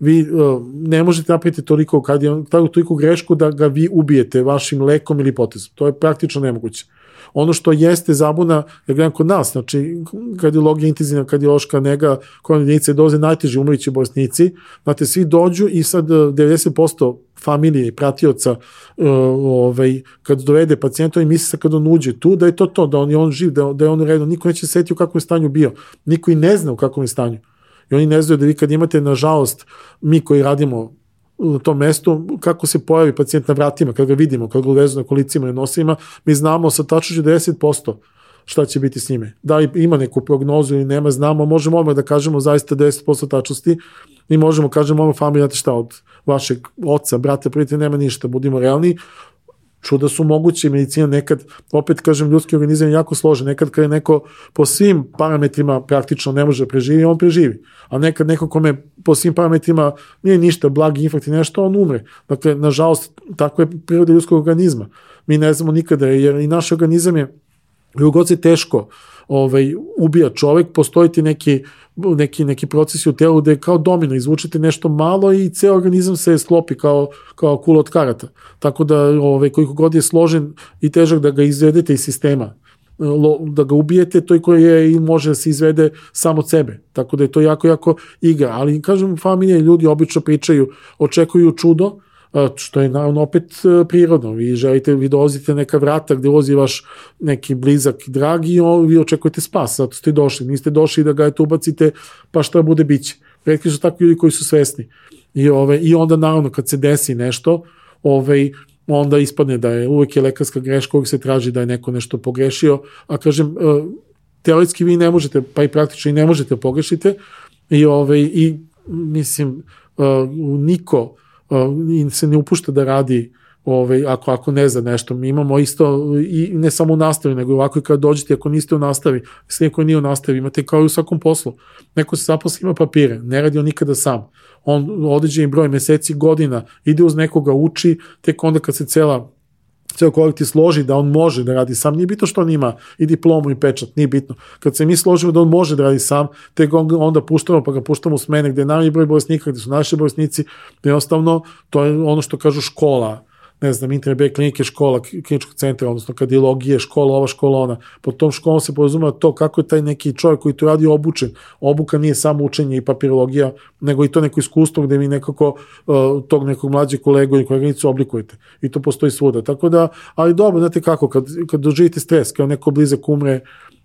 [SPEAKER 1] vi ne možete napraviti toliko, kad je, toliko grešku da ga vi ubijete vašim lekom ili potezom. To je praktično nemoguće. Ono što jeste zabuna, ja gledam kod nas, znači kardiologija, intenzivna kardiološka nega, koja jedinice doze najteži umrići bolesnici, znate, svi dođu i sad 90% familije i pratioca uh, ovaj, kad dovede pacijenta i misli se kad on uđe tu da je to to, da on je on živ, da, da je on redu, niko neće setiti u kakvom stanju bio, niko i ne zna u kakvom je stanju. I oni ne znaju da vi kad imate, nažalost, mi koji radimo u tom mestu, kako se pojavi pacijent na vratima, kad ga vidimo, kad ga uvezu na kolicima i nosima, mi znamo sa tačno 10% šta će biti s njime. Da li ima neku prognozu ili nema, znamo, možemo odmah da kažemo zaista 10% tačnosti i možemo kažemo ono familija, šta, od vašeg oca, brata, prijatelja, nema ništa, budimo realni, čuda su moguće, medicina nekad, opet kažem, ljudski organizam je jako složen, nekad kada je neko po svim parametrima praktično ne može da preživi, on preživi, a nekad neko kome po svim parametrima nije ništa, blagi infarkt i nešto, on umre. Dakle, nažalost, tako je priroda ljudskog organizma. Mi ne znamo nikada, jer i naš organizam je, god se teško ovaj, ubija čovek, postoji ti neki neki, neki procesi u telu gde kao domino, izvučete nešto malo i ceo organizam se sklopi kao, kao kula od karata. Tako da ovaj, koliko god je složen i težak da ga izvedete iz sistema, da ga ubijete, to je koje je i može da se izvede samo od sebe. Tako da je to jako, jako igra. Ali, kažem, familije ljudi obično pričaju, očekuju čudo, što je naravno opet e, prirodno. Vi želite, vi dolazite neka vrata gde ulazi vaš neki blizak i dragi i vi očekujete spas, zato ste došli. Niste došli da ga ubacite, pa šta bude biće. Redki su takvi ljudi koji su svesni. I, ove, I onda naravno kad se desi nešto, ovaj, onda ispadne da je uvek je lekarska greška, uvek se traži da je neko nešto pogrešio, a kažem, e, teoretski vi ne možete, pa i praktično i ne možete pogrešite i, ovaj, i mislim, e, niko i se ne upušta da radi ovaj, ako, ako ne zna nešto. Mi imamo isto, i ne samo u nastavi, nego ovako i kad dođete, ako niste u nastavi, sve neko nije u nastavi, imate kao i u svakom poslu. Neko se zaposli, ima papire, ne radi on nikada sam. On određeni broj meseci, godina, ide uz nekoga, uči, tek onda kad se cela ceo kolektiv složi da on može da radi sam, nije bitno što on ima i diplomu i pečat, nije bitno. Kad se mi složimo da on može da radi sam, te onda puštamo, pa ga puštamo u smene gde je najmanji broj bolesnika, gde su naši bolesnici, jednostavno to je ono što kažu škola, ne znam, internet klinike, škola, kliničkog centra, odnosno kardiologije, škola, ova škola, ona. Po tom školom se podrazumeva to kako je taj neki čovjek koji to radi obučen. Obuka nije samo učenje i papirologija, nego i to neko iskustvo gde mi nekako uh, tog nekog mlađeg kolegu ili koleginicu oblikujete. I to postoji svuda. Tako da, ali dobro, znate kako, kad, kad doživite stres, kao neko blizak umre,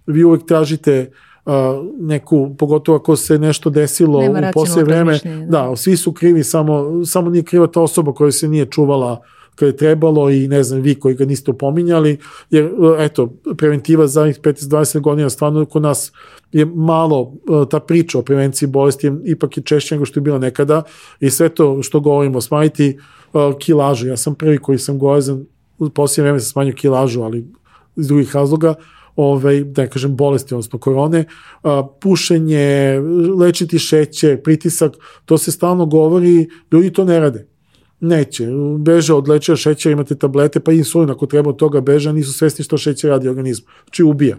[SPEAKER 1] vi uvek tražite uh, neku, pogotovo ako se nešto desilo
[SPEAKER 2] Nema
[SPEAKER 1] u poslije vreme, da. da, svi su krivi, samo, samo nije kriva ta osoba koja se nije čuvala uh, kad je trebalo i ne znam vi koji ga niste upominjali, jer eto, preventiva za 15-20 godina stvarno kod nas je malo e, ta priča o prevenciji bolesti je ipak je češće nego što je bilo nekada i sve to što govorimo, smanjiti uh, kilažu. Ja sam prvi koji sam gojezan, u posljednje vreme sam smanjio kilažu, ali iz drugih razloga, ovaj, da ne kažem bolesti, odnosno korone, uh, pušenje, lečiti šećer, pritisak, to se stalno govori, ljudi to ne rade. Neće. Beže od lečeva šećera, imate tablete, pa insulin ako treba od toga beže, nisu svesni što šećer radi organizmu. Znači ubija.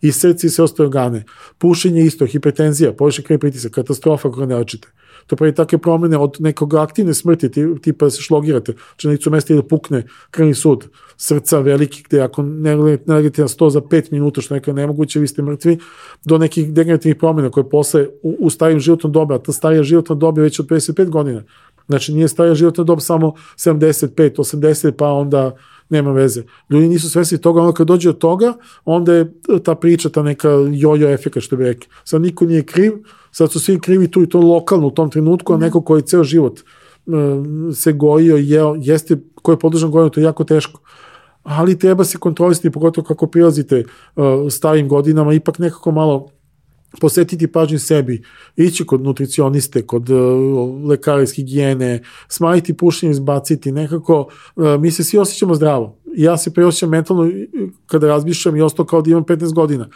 [SPEAKER 1] I srce i sve ostale organe. Pušenje isto, hipertenzija, poviše kraj pritisak, katastrofa ako ne očite. To pravi takve promene od nekog aktivne smrti, tipa da se šlogirate, znači na licu mesta da pukne krvni sud, srca veliki, gde ako ne legete na 100 za 5 minuta, što neka nemoguće, vi ste mrtvi, do nekih degenerativnih promena koje posle u, u starijim životnom dobu, a ta starija životna doba je već od 55 godina, Znači nije starija životna dob samo 75, 80, pa onda nema veze. Ljudi nisu svesni toga, onda kad dođe od toga, onda je ta priča, ta neka jojo efeka, što bi rekli. Sad niko nije kriv, sad su svi krivi tu i to lokalno u tom trenutku, a mhm. neko koji ceo život uh, se gojio jeo, jeste, ko je podržan gojio, to je jako teško ali treba se kontrolisati, pogotovo kako prilazite uh, starim godinama, ipak nekako malo posetiti pažnju sebi, ići kod nutricioniste, kod uh, lekara iz higijene, smanjiti pušenje, izbaciti, nekako, uh, mi se svi osjećamo zdravo. Ja se preosjećam mentalno kada razmišljam i ostao kao da imam 15 godina.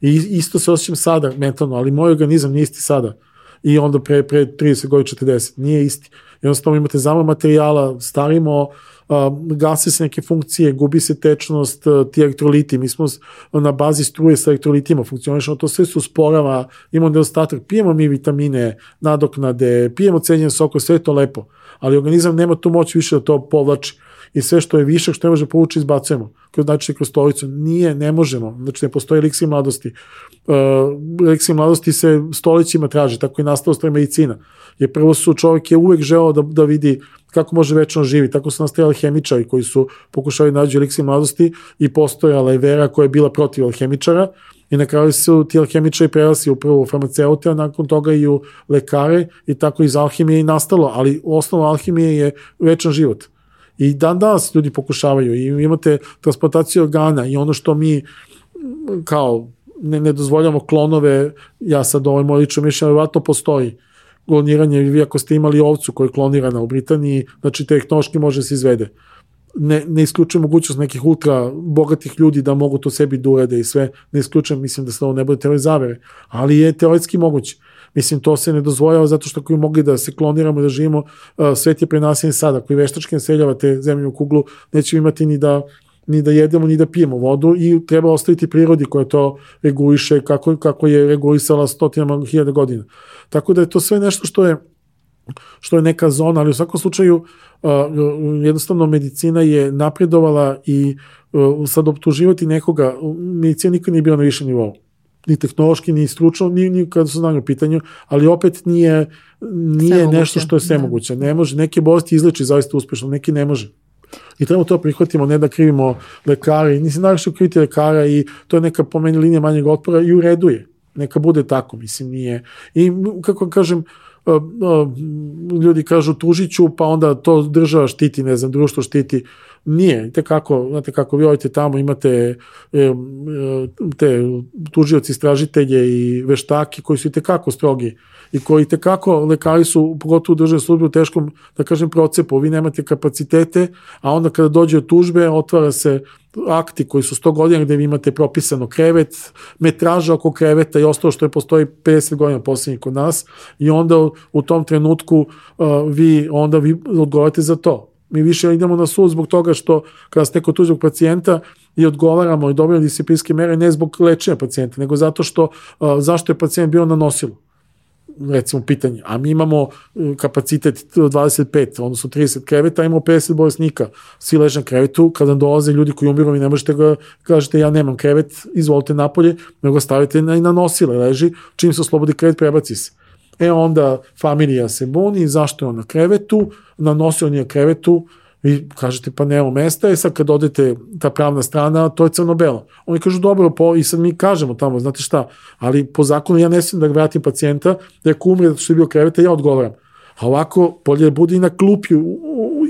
[SPEAKER 1] I isto se osjećam sada mentalno, ali moj organizam nije isti sada. I onda pre, pre 30 godina 40. Nije isti. Jednostavno imate zamor materijala, starimo, gase se neke funkcije, gubi se tečnost, ti elektroliti, mi smo na bazi struje sa elektrolitima funkcionišemo, to sve su sporava, imamo nedostatak, pijemo mi vitamine, nadoknade, pijemo cenjen soko, sve je to lepo, ali organizam nema tu moć više da to povlači i sve što je višak, što ne može povući, izbacujemo. Znači, kroz stolicu. Nije, ne možemo. Znači, ne postoji elixir mladosti. Uh, elixir mladosti se stolićima traži, tako i nastala stvari medicina. Jer prvo su, čovjek je uvek želeo da, da vidi kako može večno živi. Tako su nastajali hemičari koji su pokušali da nađu elixir mladosti i postojala je vera koja je bila protiv alhemičara i na kraju su ti alhemičari prelasi upravo u farmaceute, a nakon toga i u lekare i tako iz alhimije i nastalo, ali osnova alhimije je večan život. I dan danas ljudi pokušavaju i imate transplantaciju organa i ono što mi kao ne, ne dozvoljamo klonove, ja sad ovo je moj lično mišljenje, vjerojatno postoji kloniranje, vi ako ste imali ovcu koja je klonirana u Britaniji, znači tehnološki može se izvede. Ne, ne isključujem mogućnost nekih ultra bogatih ljudi da mogu to sebi da urede i sve, ne isključujem, mislim da se ovo ne bude teorije zavere, ali je teoretski moguće. Mislim, to se ne dozvoljava zato što ako bi mogli da se kloniramo, da živimo, svet je prenasen sada. Ako i veštački naseljavate zemlju u kuglu, nećemo imati ni da ni da jedemo, ni da pijemo vodu i treba ostaviti prirodi koja to reguliše kako, kako je regulisala stotinama hiljada godina. Tako da je to sve nešto što je što je neka zona, ali u svakom slučaju jednostavno medicina je napredovala i uh, sad optuživati nekoga, medicina nikad nije bila na višem nivou ni tehnološki, ni stručno, ni, ni kada su znanje u pitanju, ali opet nije, nije nešto što je sve da. moguće. Ne može, neke bolesti izleči zaista uspešno, neki ne može. I treba to prihvatimo, ne da krivimo lekare, nisi najviše kriviti lekara i to je neka po meni linija manjeg otpora i u redu je. Neka bude tako, mislim, nije. I kako kažem, ljudi kažu tužiću, pa onda to država štiti, ne znam, društvo štiti. Nije, te kako, znate kako vi odete tamo, imate e, te tužioci, istražitelje i veštaki koji su i tekako strogi i koji tekako lekari su, pogotovo u državnoj službi u teškom, da kažem, procepu, vi nemate kapacitete, a onda kada dođe od tužbe, otvara se akti koji su 100 godina gde vi imate propisano krevet, metraža oko kreveta i ostalo što je postoji 50 godina poslednjih kod nas i onda u tom trenutku uh, vi onda vi odgovarate za to. Mi više idemo na sud zbog toga što kada ste kod tuđog pacijenta i odgovaramo i dobijamo disciplinske mere ne zbog lečenja pacijenta, nego zato što zašto je pacijent bio na nosilu? Recimo pitanje, a mi imamo uh, kapacitet 25, odnosno 30 kreveta, imamo 50 bolesnika, svi leže na krevetu, kada dolaze ljudi koji umiru, vi ne možete ga, kažete ja nemam krevet, izvolite napolje, nego stavite na, na nosile, leži, čim se oslobodi krevet, prebaci se. E onda familija se buni, zašto je on na krevetu, nanosio nije krevetu, vi kažete pa nema mesta i sad kad odete ta pravna strana, to je crno-belo. Oni kažu dobro, po, i sad mi kažemo tamo, znate šta, ali po zakonu ja ne smijem da vratim pacijenta, da ako umre da što je bio kreveta, ja odgovaram. A ovako, bolje bude i na klupi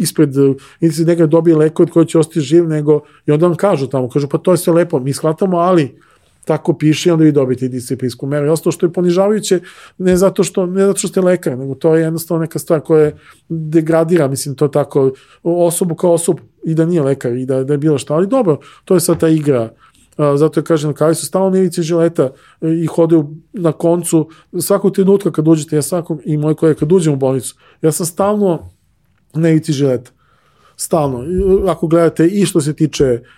[SPEAKER 1] ispred, ili se nekada dobije leko od koje će ostati živ, nego, i onda vam kažu tamo, kažu pa to je sve lepo, mi shvatamo, ali tako piše i onda vi dobite disciplinsku meru. I ostalo što je ponižavajuće ne zato što, ne zato što ste lekar, nego to je jednostavno neka stvar koja degradira, mislim, to tako, osobu kao osobu i da nije lekar i da, da je bilo šta, ali dobro, to je sad ta igra zato je kažem, kao su stalno nevice žileta e, i hodaju na koncu svakog trenutka kad uđete, ja svakog i moj kolega kad uđem u bolnicu, ja sam stalno nevici žileta. Stalno. Ako gledate i što se tiče Uh,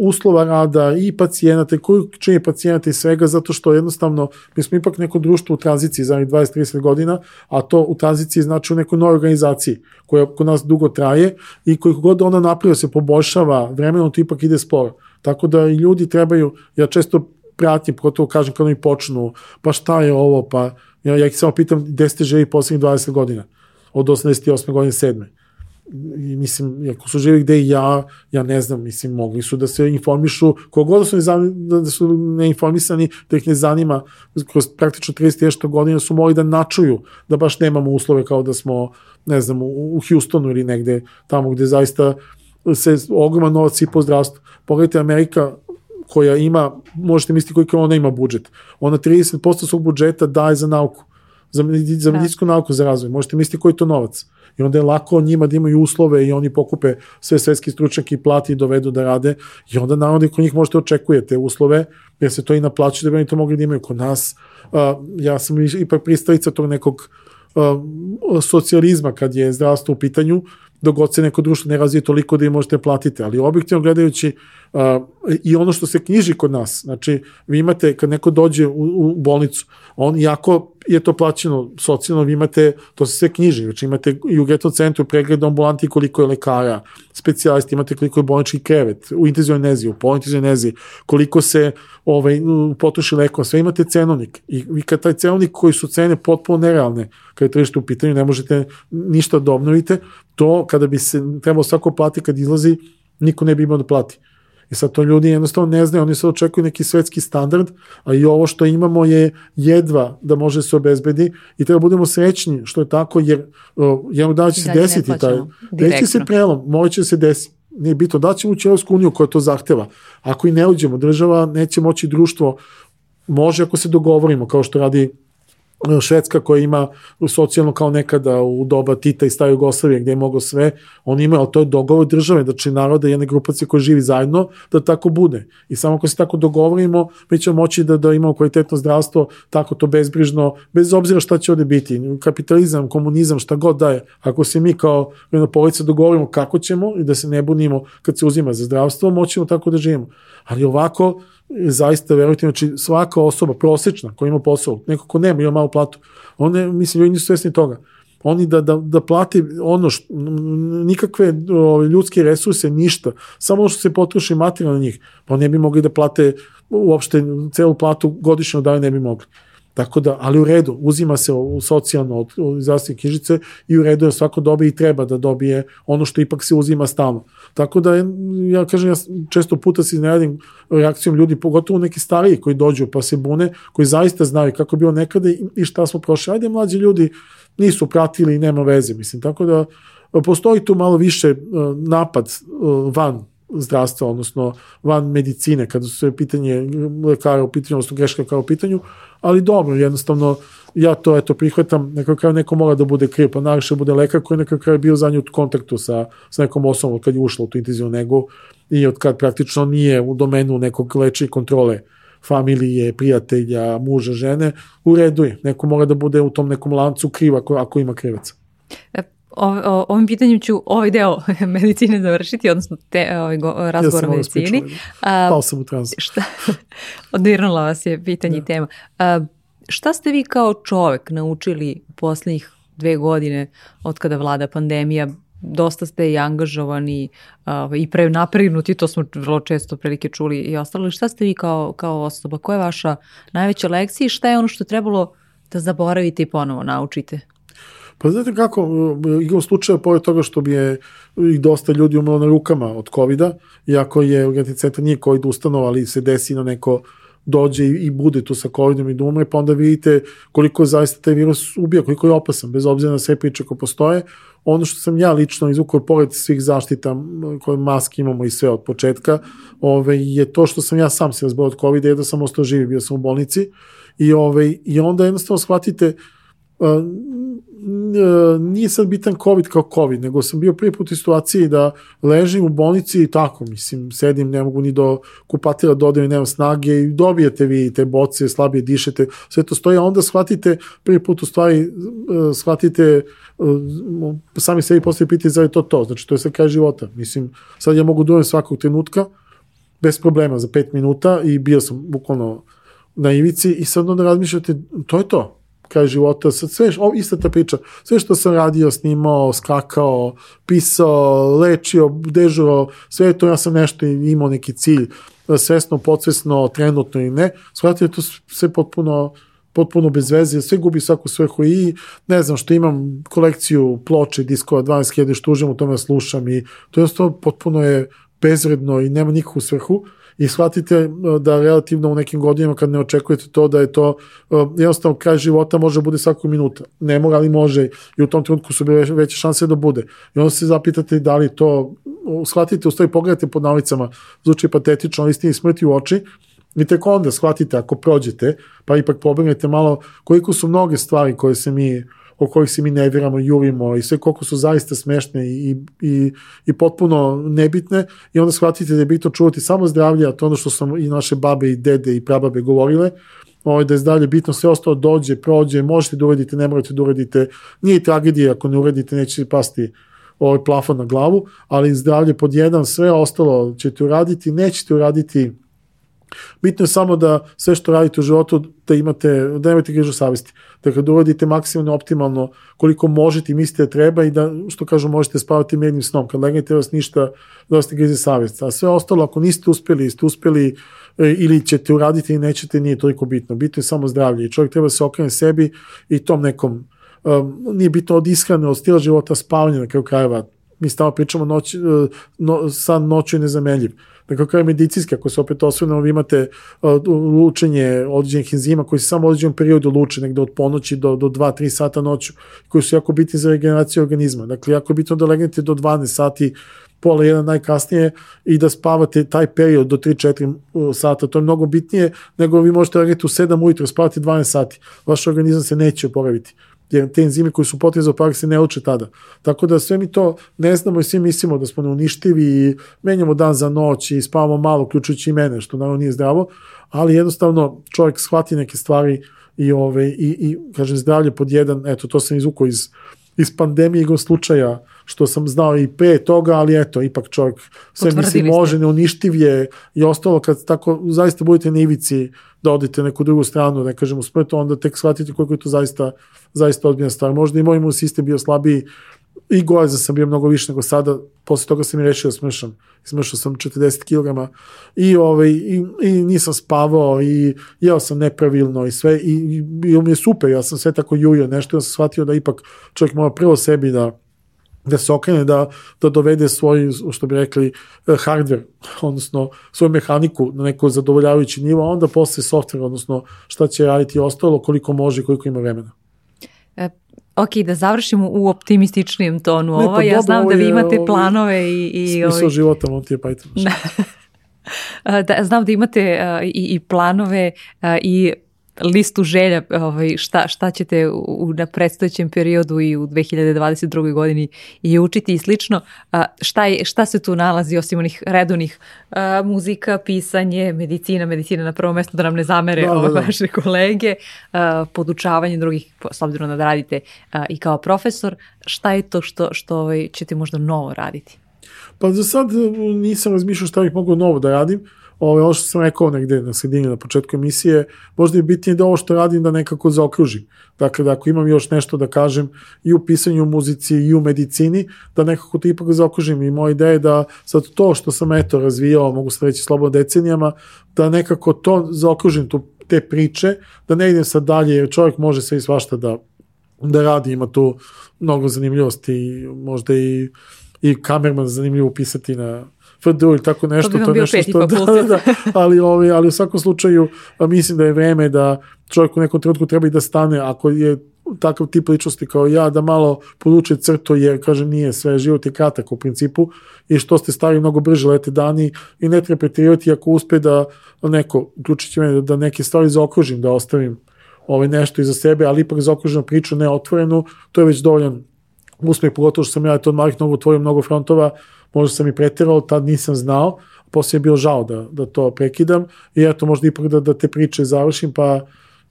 [SPEAKER 1] uslova rada i pacijenata, koji čini pacijenata i svega, zato što jednostavno mi smo ipak neko društvo u tranziciji za 20-30 godina, a to u tranziciji znači u nekoj novoj organizaciji koja kod nas dugo traje i koliko god ona napravlja se poboljšava vremenom, to ipak ide sporo. Tako da i ljudi trebaju, ja često pratim, pogotovo kažem kad oni počnu, pa šta je ovo, pa ja, ja ih samo pitam gde ste živi poslednjih 20 godina, od 88. godine 7 i mislim, ako su živi gde i ja, ja ne znam, mislim, mogli su da se informišu, kogod su, da, da su neinformisani, da ih ne zanima, kroz praktično 30 nešto godina su mogli da načuju da baš nemamo uslove kao da smo, ne znam, u, u Houstonu ili negde tamo gde zaista se ogroman novac i po zdravstvu. Pogledajte, Amerika koja ima, možete misliti koliko ona ima budžet. Ona 30% svog budžeta daje za nauku, za, za da. medicinsku nauku, za razvoj. Možete misliti koji je to novac i onda je lako njima da imaju uslove i oni pokupe sve svetski stručnjaki i plati i dovedu da rade i onda naravno kod njih možete očekujete uslove jer se to i naplaćuje da bi oni to mogli da imaju kod nas. Ja sam ipak pristavica tog nekog socijalizma kad je zdravstvo u pitanju, dok god se neko društvo ne razvije toliko da im možete platiti, ali objektivno gledajući uh, i ono što se knjiži kod nas, znači vi imate kad neko dođe u, u bolnicu, on jako je to plaćeno socijalno, vi imate, to se sve knjiži, znači imate i u geto centru pregled ambulanti koliko je lekara, specijalisti, imate koliko je bolnički krevet, u intenzivnoj nezi, u polintenzivnoj nezi, koliko se ovaj, potroši lekova, sve imate cenovnik. I vi kad taj cenovnik koji su cene potpuno nerealne, kada je tržište u pitanju, ne možete ništa da obnovite, to kada bi se trebalo svako plati kad izlazi, niko ne bi imao da plati. I sad to ljudi jednostavno ne znaju, oni sad očekuju neki svetski standard, a i ovo što imamo je jedva da može se obezbedi i treba budemo srećni što je tako, jer uh, jednog dana će se desiti taj, desiti se prelom, morat će se desiti nije bitno da ćemo ući u Evropsku uniju koja to zahteva. Ako i ne uđemo, država neće moći društvo, može ako se dogovorimo, kao što radi Švedska koja ima socijalno kao nekada u doba Tita i stare Jugoslavije gde je mogo sve, oni imaju, ali to je dogovor države, znači naroda jedne grupacije koja živi zajedno, da tako bude. I samo ako se tako dogovorimo, mi ćemo moći da, da imamo kvalitetno zdravstvo, tako to bezbrižno, bez obzira šta će ovde biti. Kapitalizam, komunizam, šta god da je. Ako se mi kao jedna polica dogovorimo kako ćemo i da se ne bunimo kad se uzima za zdravstvo, moćemo tako da živimo. Ali ovako, zaista verujte, znači svaka osoba prosečna koja ima posao, neko ko nema, ima malu platu, one, mislim, ljudi nisu svesni toga. Oni da, da, da plati ono što, nikakve ove, ljudske resurse, ništa, samo ono što se potroši materijalno na njih, pa ne bi mogli da plate uopšte celu platu godišnjo da ne bi mogli. Tako da, ali u redu, uzima se u socijalno od, od knjižice i u redu je svako dobije i treba da dobije ono što ipak se uzima stalno. Tako da, ja kažem, ja često puta se iznenadim reakcijom ljudi, pogotovo neki stariji koji dođu pa se bune, koji zaista znaju kako je bilo nekada i šta smo prošli. Ajde, mlađi ljudi nisu pratili i nema veze, mislim. Tako da, postoji tu malo više e, napad e, van zdravstva, odnosno van medicine, kada su sve pitanje lekara u pitanju, odnosno greška kao u pitanju, ali dobro, jednostavno ja to eto prihvatam, nekako kraju neko mora da bude kriv, pa najviše bude lekar koji nekako kraju bio za nju u kontaktu sa, sa nekom osobom kad je ušla u tu intenzivnu negu i od kad praktično nije u domenu nekog leče i kontrole familije, prijatelja, muža, žene, u redu je. Neko mora da bude u tom nekom lancu kriv ako, ako ima krivaca.
[SPEAKER 2] E, o, o, ovim pitanjem ću ovaj deo <laughs> medicine završiti, odnosno te, ovaj go, razgovor ja o medicini.
[SPEAKER 1] Pao sam u transu.
[SPEAKER 2] Šta? <laughs> Odvirnula vas je pitanje ja. i tema. A, šta ste vi kao čovek naučili u poslednjih dve godine od kada vlada pandemija? Dosta ste i angažovani uh, i napregnuti, to smo vrlo često prilike čuli i ostalo. Šta ste vi kao, kao osoba? Koja je vaša najveća lekcija i šta je ono što je trebalo da zaboravite i ponovo naučite?
[SPEAKER 1] Pa znate kako, igrom slučaja, pored toga što bi je i dosta ljudi umelo na rukama od COVID-a, iako je urgentni centar nije COVID ustanova, ali se desi na neko dođe i, bude tu sa COVID-om i da umre, pa onda vidite koliko zaista taj virus ubija, koliko je opasan, bez obzira na sve priče koje postoje. Ono što sam ja lično izvukao, pored svih zaštita koje maske imamo i sve od početka, ove, je to što sam ja sam se razbao od COVID-a, je da sam ostao živi, bio sam u bolnici i, ove, i onda jednostavno shvatite uh, nije sad bitan COVID kao COVID, nego sam bio prvi put u situaciji da ležim u bolnici i tako, mislim, sedim, ne mogu ni do kupatila dodajem, nemam snage i dobijete vi te boce, slabije dišete, sve to stoji, a onda shvatite, prvi put u stvari e, shvatite e, sami sebi postoji pitanje za je to to, znači to je sad kraj života, mislim, sad ja mogu dojem svakog trenutka, bez problema, za pet minuta i bio sam bukvalno na ivici i sad onda razmišljate, to je to, kraj života, sad sve, o, ista ta priča, sve što sam radio, snimao, skakao, pisao, lečio, dežuro, sve to ja sam nešto imao neki cilj, svesno, podsvesno, trenutno i ne, shvatio to sve potpuno potpuno bez veze, sve gubi svaku svrhu i ne znam što imam kolekciju ploče, diskova, 12.000 što užem u tome slušam i to je potpuno je bezvredno i nema nikakvu svrhu i shvatite e, da relativno u nekim godinama kad ne očekujete to da je to e, jednostavno kraj života može bude svaku minuta. Ne mora, ali može i u tom trenutku su bile veće šanse da bude. I onda se zapitate da li to shvatite, u stvari pogledate pod nalicama, zvuči patetično, istini smrti u oči, I tek onda shvatite ako prođete, pa ipak pobegnete malo koliko su mnoge stvari koje se mi o kojih se mi nerviramo, jurimo i sve koliko su zaista smešne i, i, i potpuno nebitne i onda shvatite da je bitno čuvati samo zdravlje, a to ono što sam i naše babe i dede i prababe govorile, ovaj, da je zdravlje bitno, sve ostalo dođe, prođe, možete da uredite, ne morate da uredite, nije tragedija ako ne uredite, neće pasti ovaj plafon na glavu, ali zdravlje pod jedan, sve ostalo ćete uraditi, nećete uraditi Bitno je samo da sve što radite u životu da imate, da nemate grižu savesti. Dakle, da uradite maksimalno optimalno koliko možete i mislite da treba i da, što kažu, možete spavati mirnim snom. Kad legnete vas ništa, da vas ne grize savest. A sve ostalo, ako niste uspeli, ste uspeli e, ili ćete uraditi i nećete, nije toliko bitno. Bitno je samo zdravlje i čovjek treba da se okrene sebi i tom nekom um, nije bitno od ishrane, od stila života, spavanja na kraju krajeva. Mi stava pričamo noć, e, no, san noću je nezamenljiv da kako je medicinski, ako se opet osvrnemo, vi imate uh, lučenje određenih enzima koji se samo u određenom periodu luče, negde od ponoći do, do 2-3 sata noću, koji su jako bitni za regeneraciju organizma. Dakle, jako je bitno da legnete do 12 sati pola jedan najkasnije i da spavate taj period do 3-4 uh, sata. To je mnogo bitnije nego vi možete legnete u 7 ujutro, spavati 12 sati. Vaš organizam se neće oporaviti jer te enzime koji su potrebni za oporavak se ne uče tada. Tako da sve mi to ne znamo i svi mislimo da smo neuništivi i menjamo dan za noć i spavamo malo, uključujući i mene, što naravno nije zdravo, ali jednostavno čovjek shvati neke stvari i, ove, i, i kažem, zdravlje pod jedan, eto, to sam izvukao iz, iz pandemije igom slučaja, što sam znao i pre toga, ali eto, ipak čovjek sve misli može, neuništiv je i ostalo kad tako zaista budete na ivici da odete neku drugu stranu, ne kažemo smrt, onda tek shvatite koliko je to zaista, zaista odbijena stvar. Možda i moj imun sistem bio slabiji, i gojazan sam bio mnogo više nego sada, posle toga sam i rešio da smršam. Smršao sam 40 kg i, ovaj, i, i nisam spavao i jeo sam nepravilno i sve i, i bilo mi je super, ja sam sve tako jujo nešto, ja sam shvatio da ipak čovjek mora prvo sebi da da se okrene, da, da dovede svoj, što bi rekli, eh, hardware, odnosno svoju mehaniku na neko zadovoljavajući nivo, a onda posle software, odnosno šta će raditi ostalo, koliko može i koliko ima vremena.
[SPEAKER 2] Ok, da završimo u optimističnijem tonu ne, pa ovo. Ja znam da vi imate ovi, planove i... i
[SPEAKER 1] smisao ovi... života Monty Python. <laughs>
[SPEAKER 2] da, znam da imate uh, i, i planove uh, i listu želja ovaj, šta, šta ćete u, na predstojećem periodu i u 2022. godini i učiti i slično. A, šta, je, šta se tu nalazi osim onih redovnih a, muzika, pisanje, medicina, medicina na prvo mesto da nam ne zamere da, ove da, da. vaše kolege, a, podučavanje drugih, s obzirom da radite a, i kao profesor, šta je to što, što ovaj, ćete možda novo raditi?
[SPEAKER 1] Pa za sad nisam razmišljao šta bih mogu novo da radim. Uh, Ovo, ovo što sam rekao negde na sredini, na početku emisije, možda je bitnije da ovo što radim da nekako zaokružim. Dakle, da ako imam još nešto da kažem i u pisanju u muzici i u medicini, da nekako to ipak zaokružim. I moja ideja je da sad to što sam eto razvijao, mogu se reći slobodno decenijama, da nekako to zaokružim, tu, te priče, da ne idem sad dalje, jer čovjek može sve i svašta da, da radi, ima tu mnogo zanimljivosti, možda i i kamerman zanimljivo pisati na FDU ili tako nešto, to,
[SPEAKER 2] to je nešto što, <laughs> da, da, da,
[SPEAKER 1] ali, ovaj, ali u svakom slučaju mislim da je vreme da čovjek u nekom trenutku treba i da stane, ako je takav tip ličnosti kao ja, da malo poduče crto, jer, kažem, nije sve, život je kratak u principu i što ste stari mnogo brže lete dani i ne treba pretjerivati ako uspe da neko, uključujući mene, da neke stvari zaokružim, da ostavim ovaj nešto iza sebe, ali ipak zaokruženu priču, ne otvorenu, to je već dovoljan uspeh, pogotovo što sam ja to malih mnogo otvorio mnogo frontova, možda sam i pretirao, tad nisam znao, posle je bilo žao da, da to prekidam i eto možda ipak da, da te priče završim pa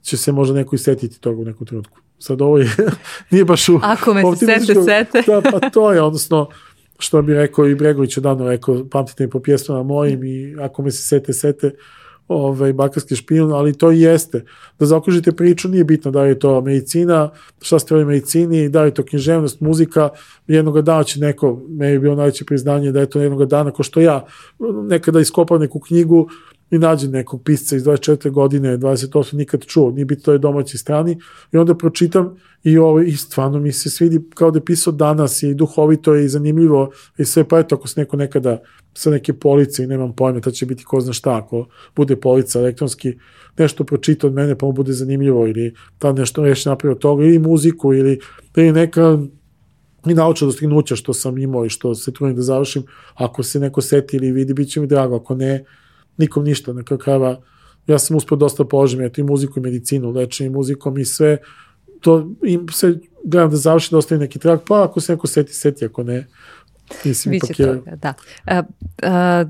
[SPEAKER 1] će se možda neko isetiti toga u nekom trenutku. Sad ovo je, <laughs> nije baš u...
[SPEAKER 2] Ako me se sete, sete.
[SPEAKER 1] Da, pa to je, odnosno, što bi rekao i Bregović odavno rekao, pamtite mi po pjesmama mojim i ako me se sete, sete, ovaj, bakarski špijun, ali to i jeste. Da zaokružite priču, nije bitno da je to medicina, šta ste u medicini, da je to književnost, muzika, jednog dana će neko, me je bilo najveće priznanje da je to jednog dana, ko što ja, nekada iskopam neku knjigu i nađem nekog pisca iz 24 godine, 28, nikad čuo, nije bitno to je domaći strani, i onda pročitam i, ovo, i stvarno mi se svidi kao da je pisao danas i duhovito je i zanimljivo i sve, pa eto ako se neko nekada sa neke police i nemam pojma, ta će biti ko zna šta, ako bude polica elektronski, nešto pročita od mene pa mu bude zanimljivo ili ta nešto reši napravio toga ili muziku ili, ili neka i nauča dostignuća što sam imao i što se trudim da završim, ako se neko seti ili vidi, bit će mi drago, ako ne, nikom ništa, na kraju krajeva, ja sam uspio dosta požemljati i muziku i medicinu, lečenje muzikom i sve, to im se gledam da završi da ostaje neki trag, pa ako se neko seti, seti, ako ne, mislim,
[SPEAKER 2] ipak je... Toga, da. A, a,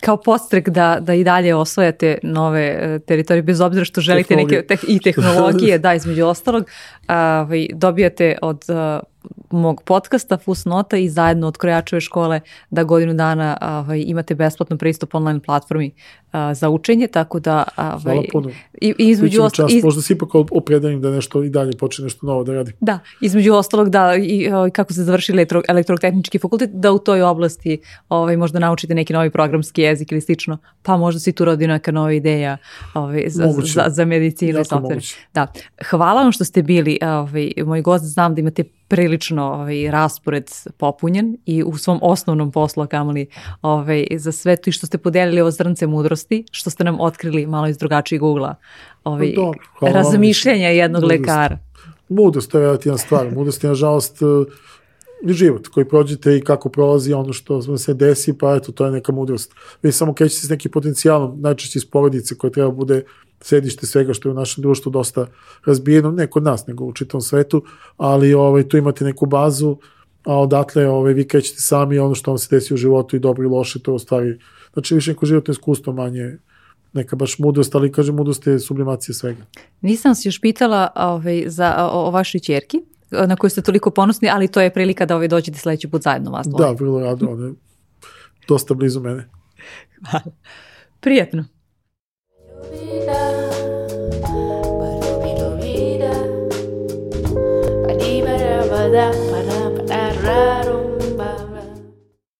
[SPEAKER 2] kao postrek da, da i dalje osvojate nove e, teritorije, bez obzira što želite neke te, i tehnologije, <laughs> da, između ostalog, a, dobijate od mog podcasta Fusnota i zajedno od Krojačeve škole da godinu dana ovaj, imate besplatno pristup online platformi uh, za učenje, tako da...
[SPEAKER 1] Ovaj, Hvala puno.
[SPEAKER 2] I, i između
[SPEAKER 1] ostalog... Iz... Možda se ipak opredanim da nešto i dalje počne nešto novo da radim.
[SPEAKER 2] Da, između ostalog da i ovaj, kako se završi elektro, elektrotehnički fakultet, da u toj oblasti ovaj, možda naučite neki novi programski jezik ili slično, pa možda se tu rodi neka nova ideja ovaj, za, moguće. za, za medicinu. Da. Hvala vam što ste bili ovaj, moj gost, znam da imate prilično ovaj, raspored popunjen i u svom osnovnom poslu, kamali ovaj, za sve to i što ste podelili ovo zrnce mudrosti, što ste nam otkrili malo iz drugačijeg ugla ovaj, pa Do, razmišljanja jednog mudrost. lekara.
[SPEAKER 1] Mudrost je relativna stvar. Mudrost je, nažalost, život koji prođete i kako prolazi ono što vam se desi, pa eto, to je neka mudrost. Vi samo krećete s nekim potencijalom, najčešće iz porodice koje treba bude sedište svega što je u našem društvu dosta razbijeno, ne kod nas, nego u čitavom svetu, ali ovaj, tu imate neku bazu, a odatle ovaj, vi krećete sami ono što vam se desi u životu i dobro i loše, to u stvari, znači više neko životno iskustvo manje neka baš mudrost, ali kažem mudrost je sublimacija svega.
[SPEAKER 2] Nisam se još pitala ovaj, za, o, o vašoj čerki, na koju ste toliko ponosni, ali to je prilika da ovaj dođete sledeći put zajedno vas.
[SPEAKER 1] Da, vrlo rado, ona je dosta blizu mene.
[SPEAKER 2] Hvala. Prijetno.
[SPEAKER 3] that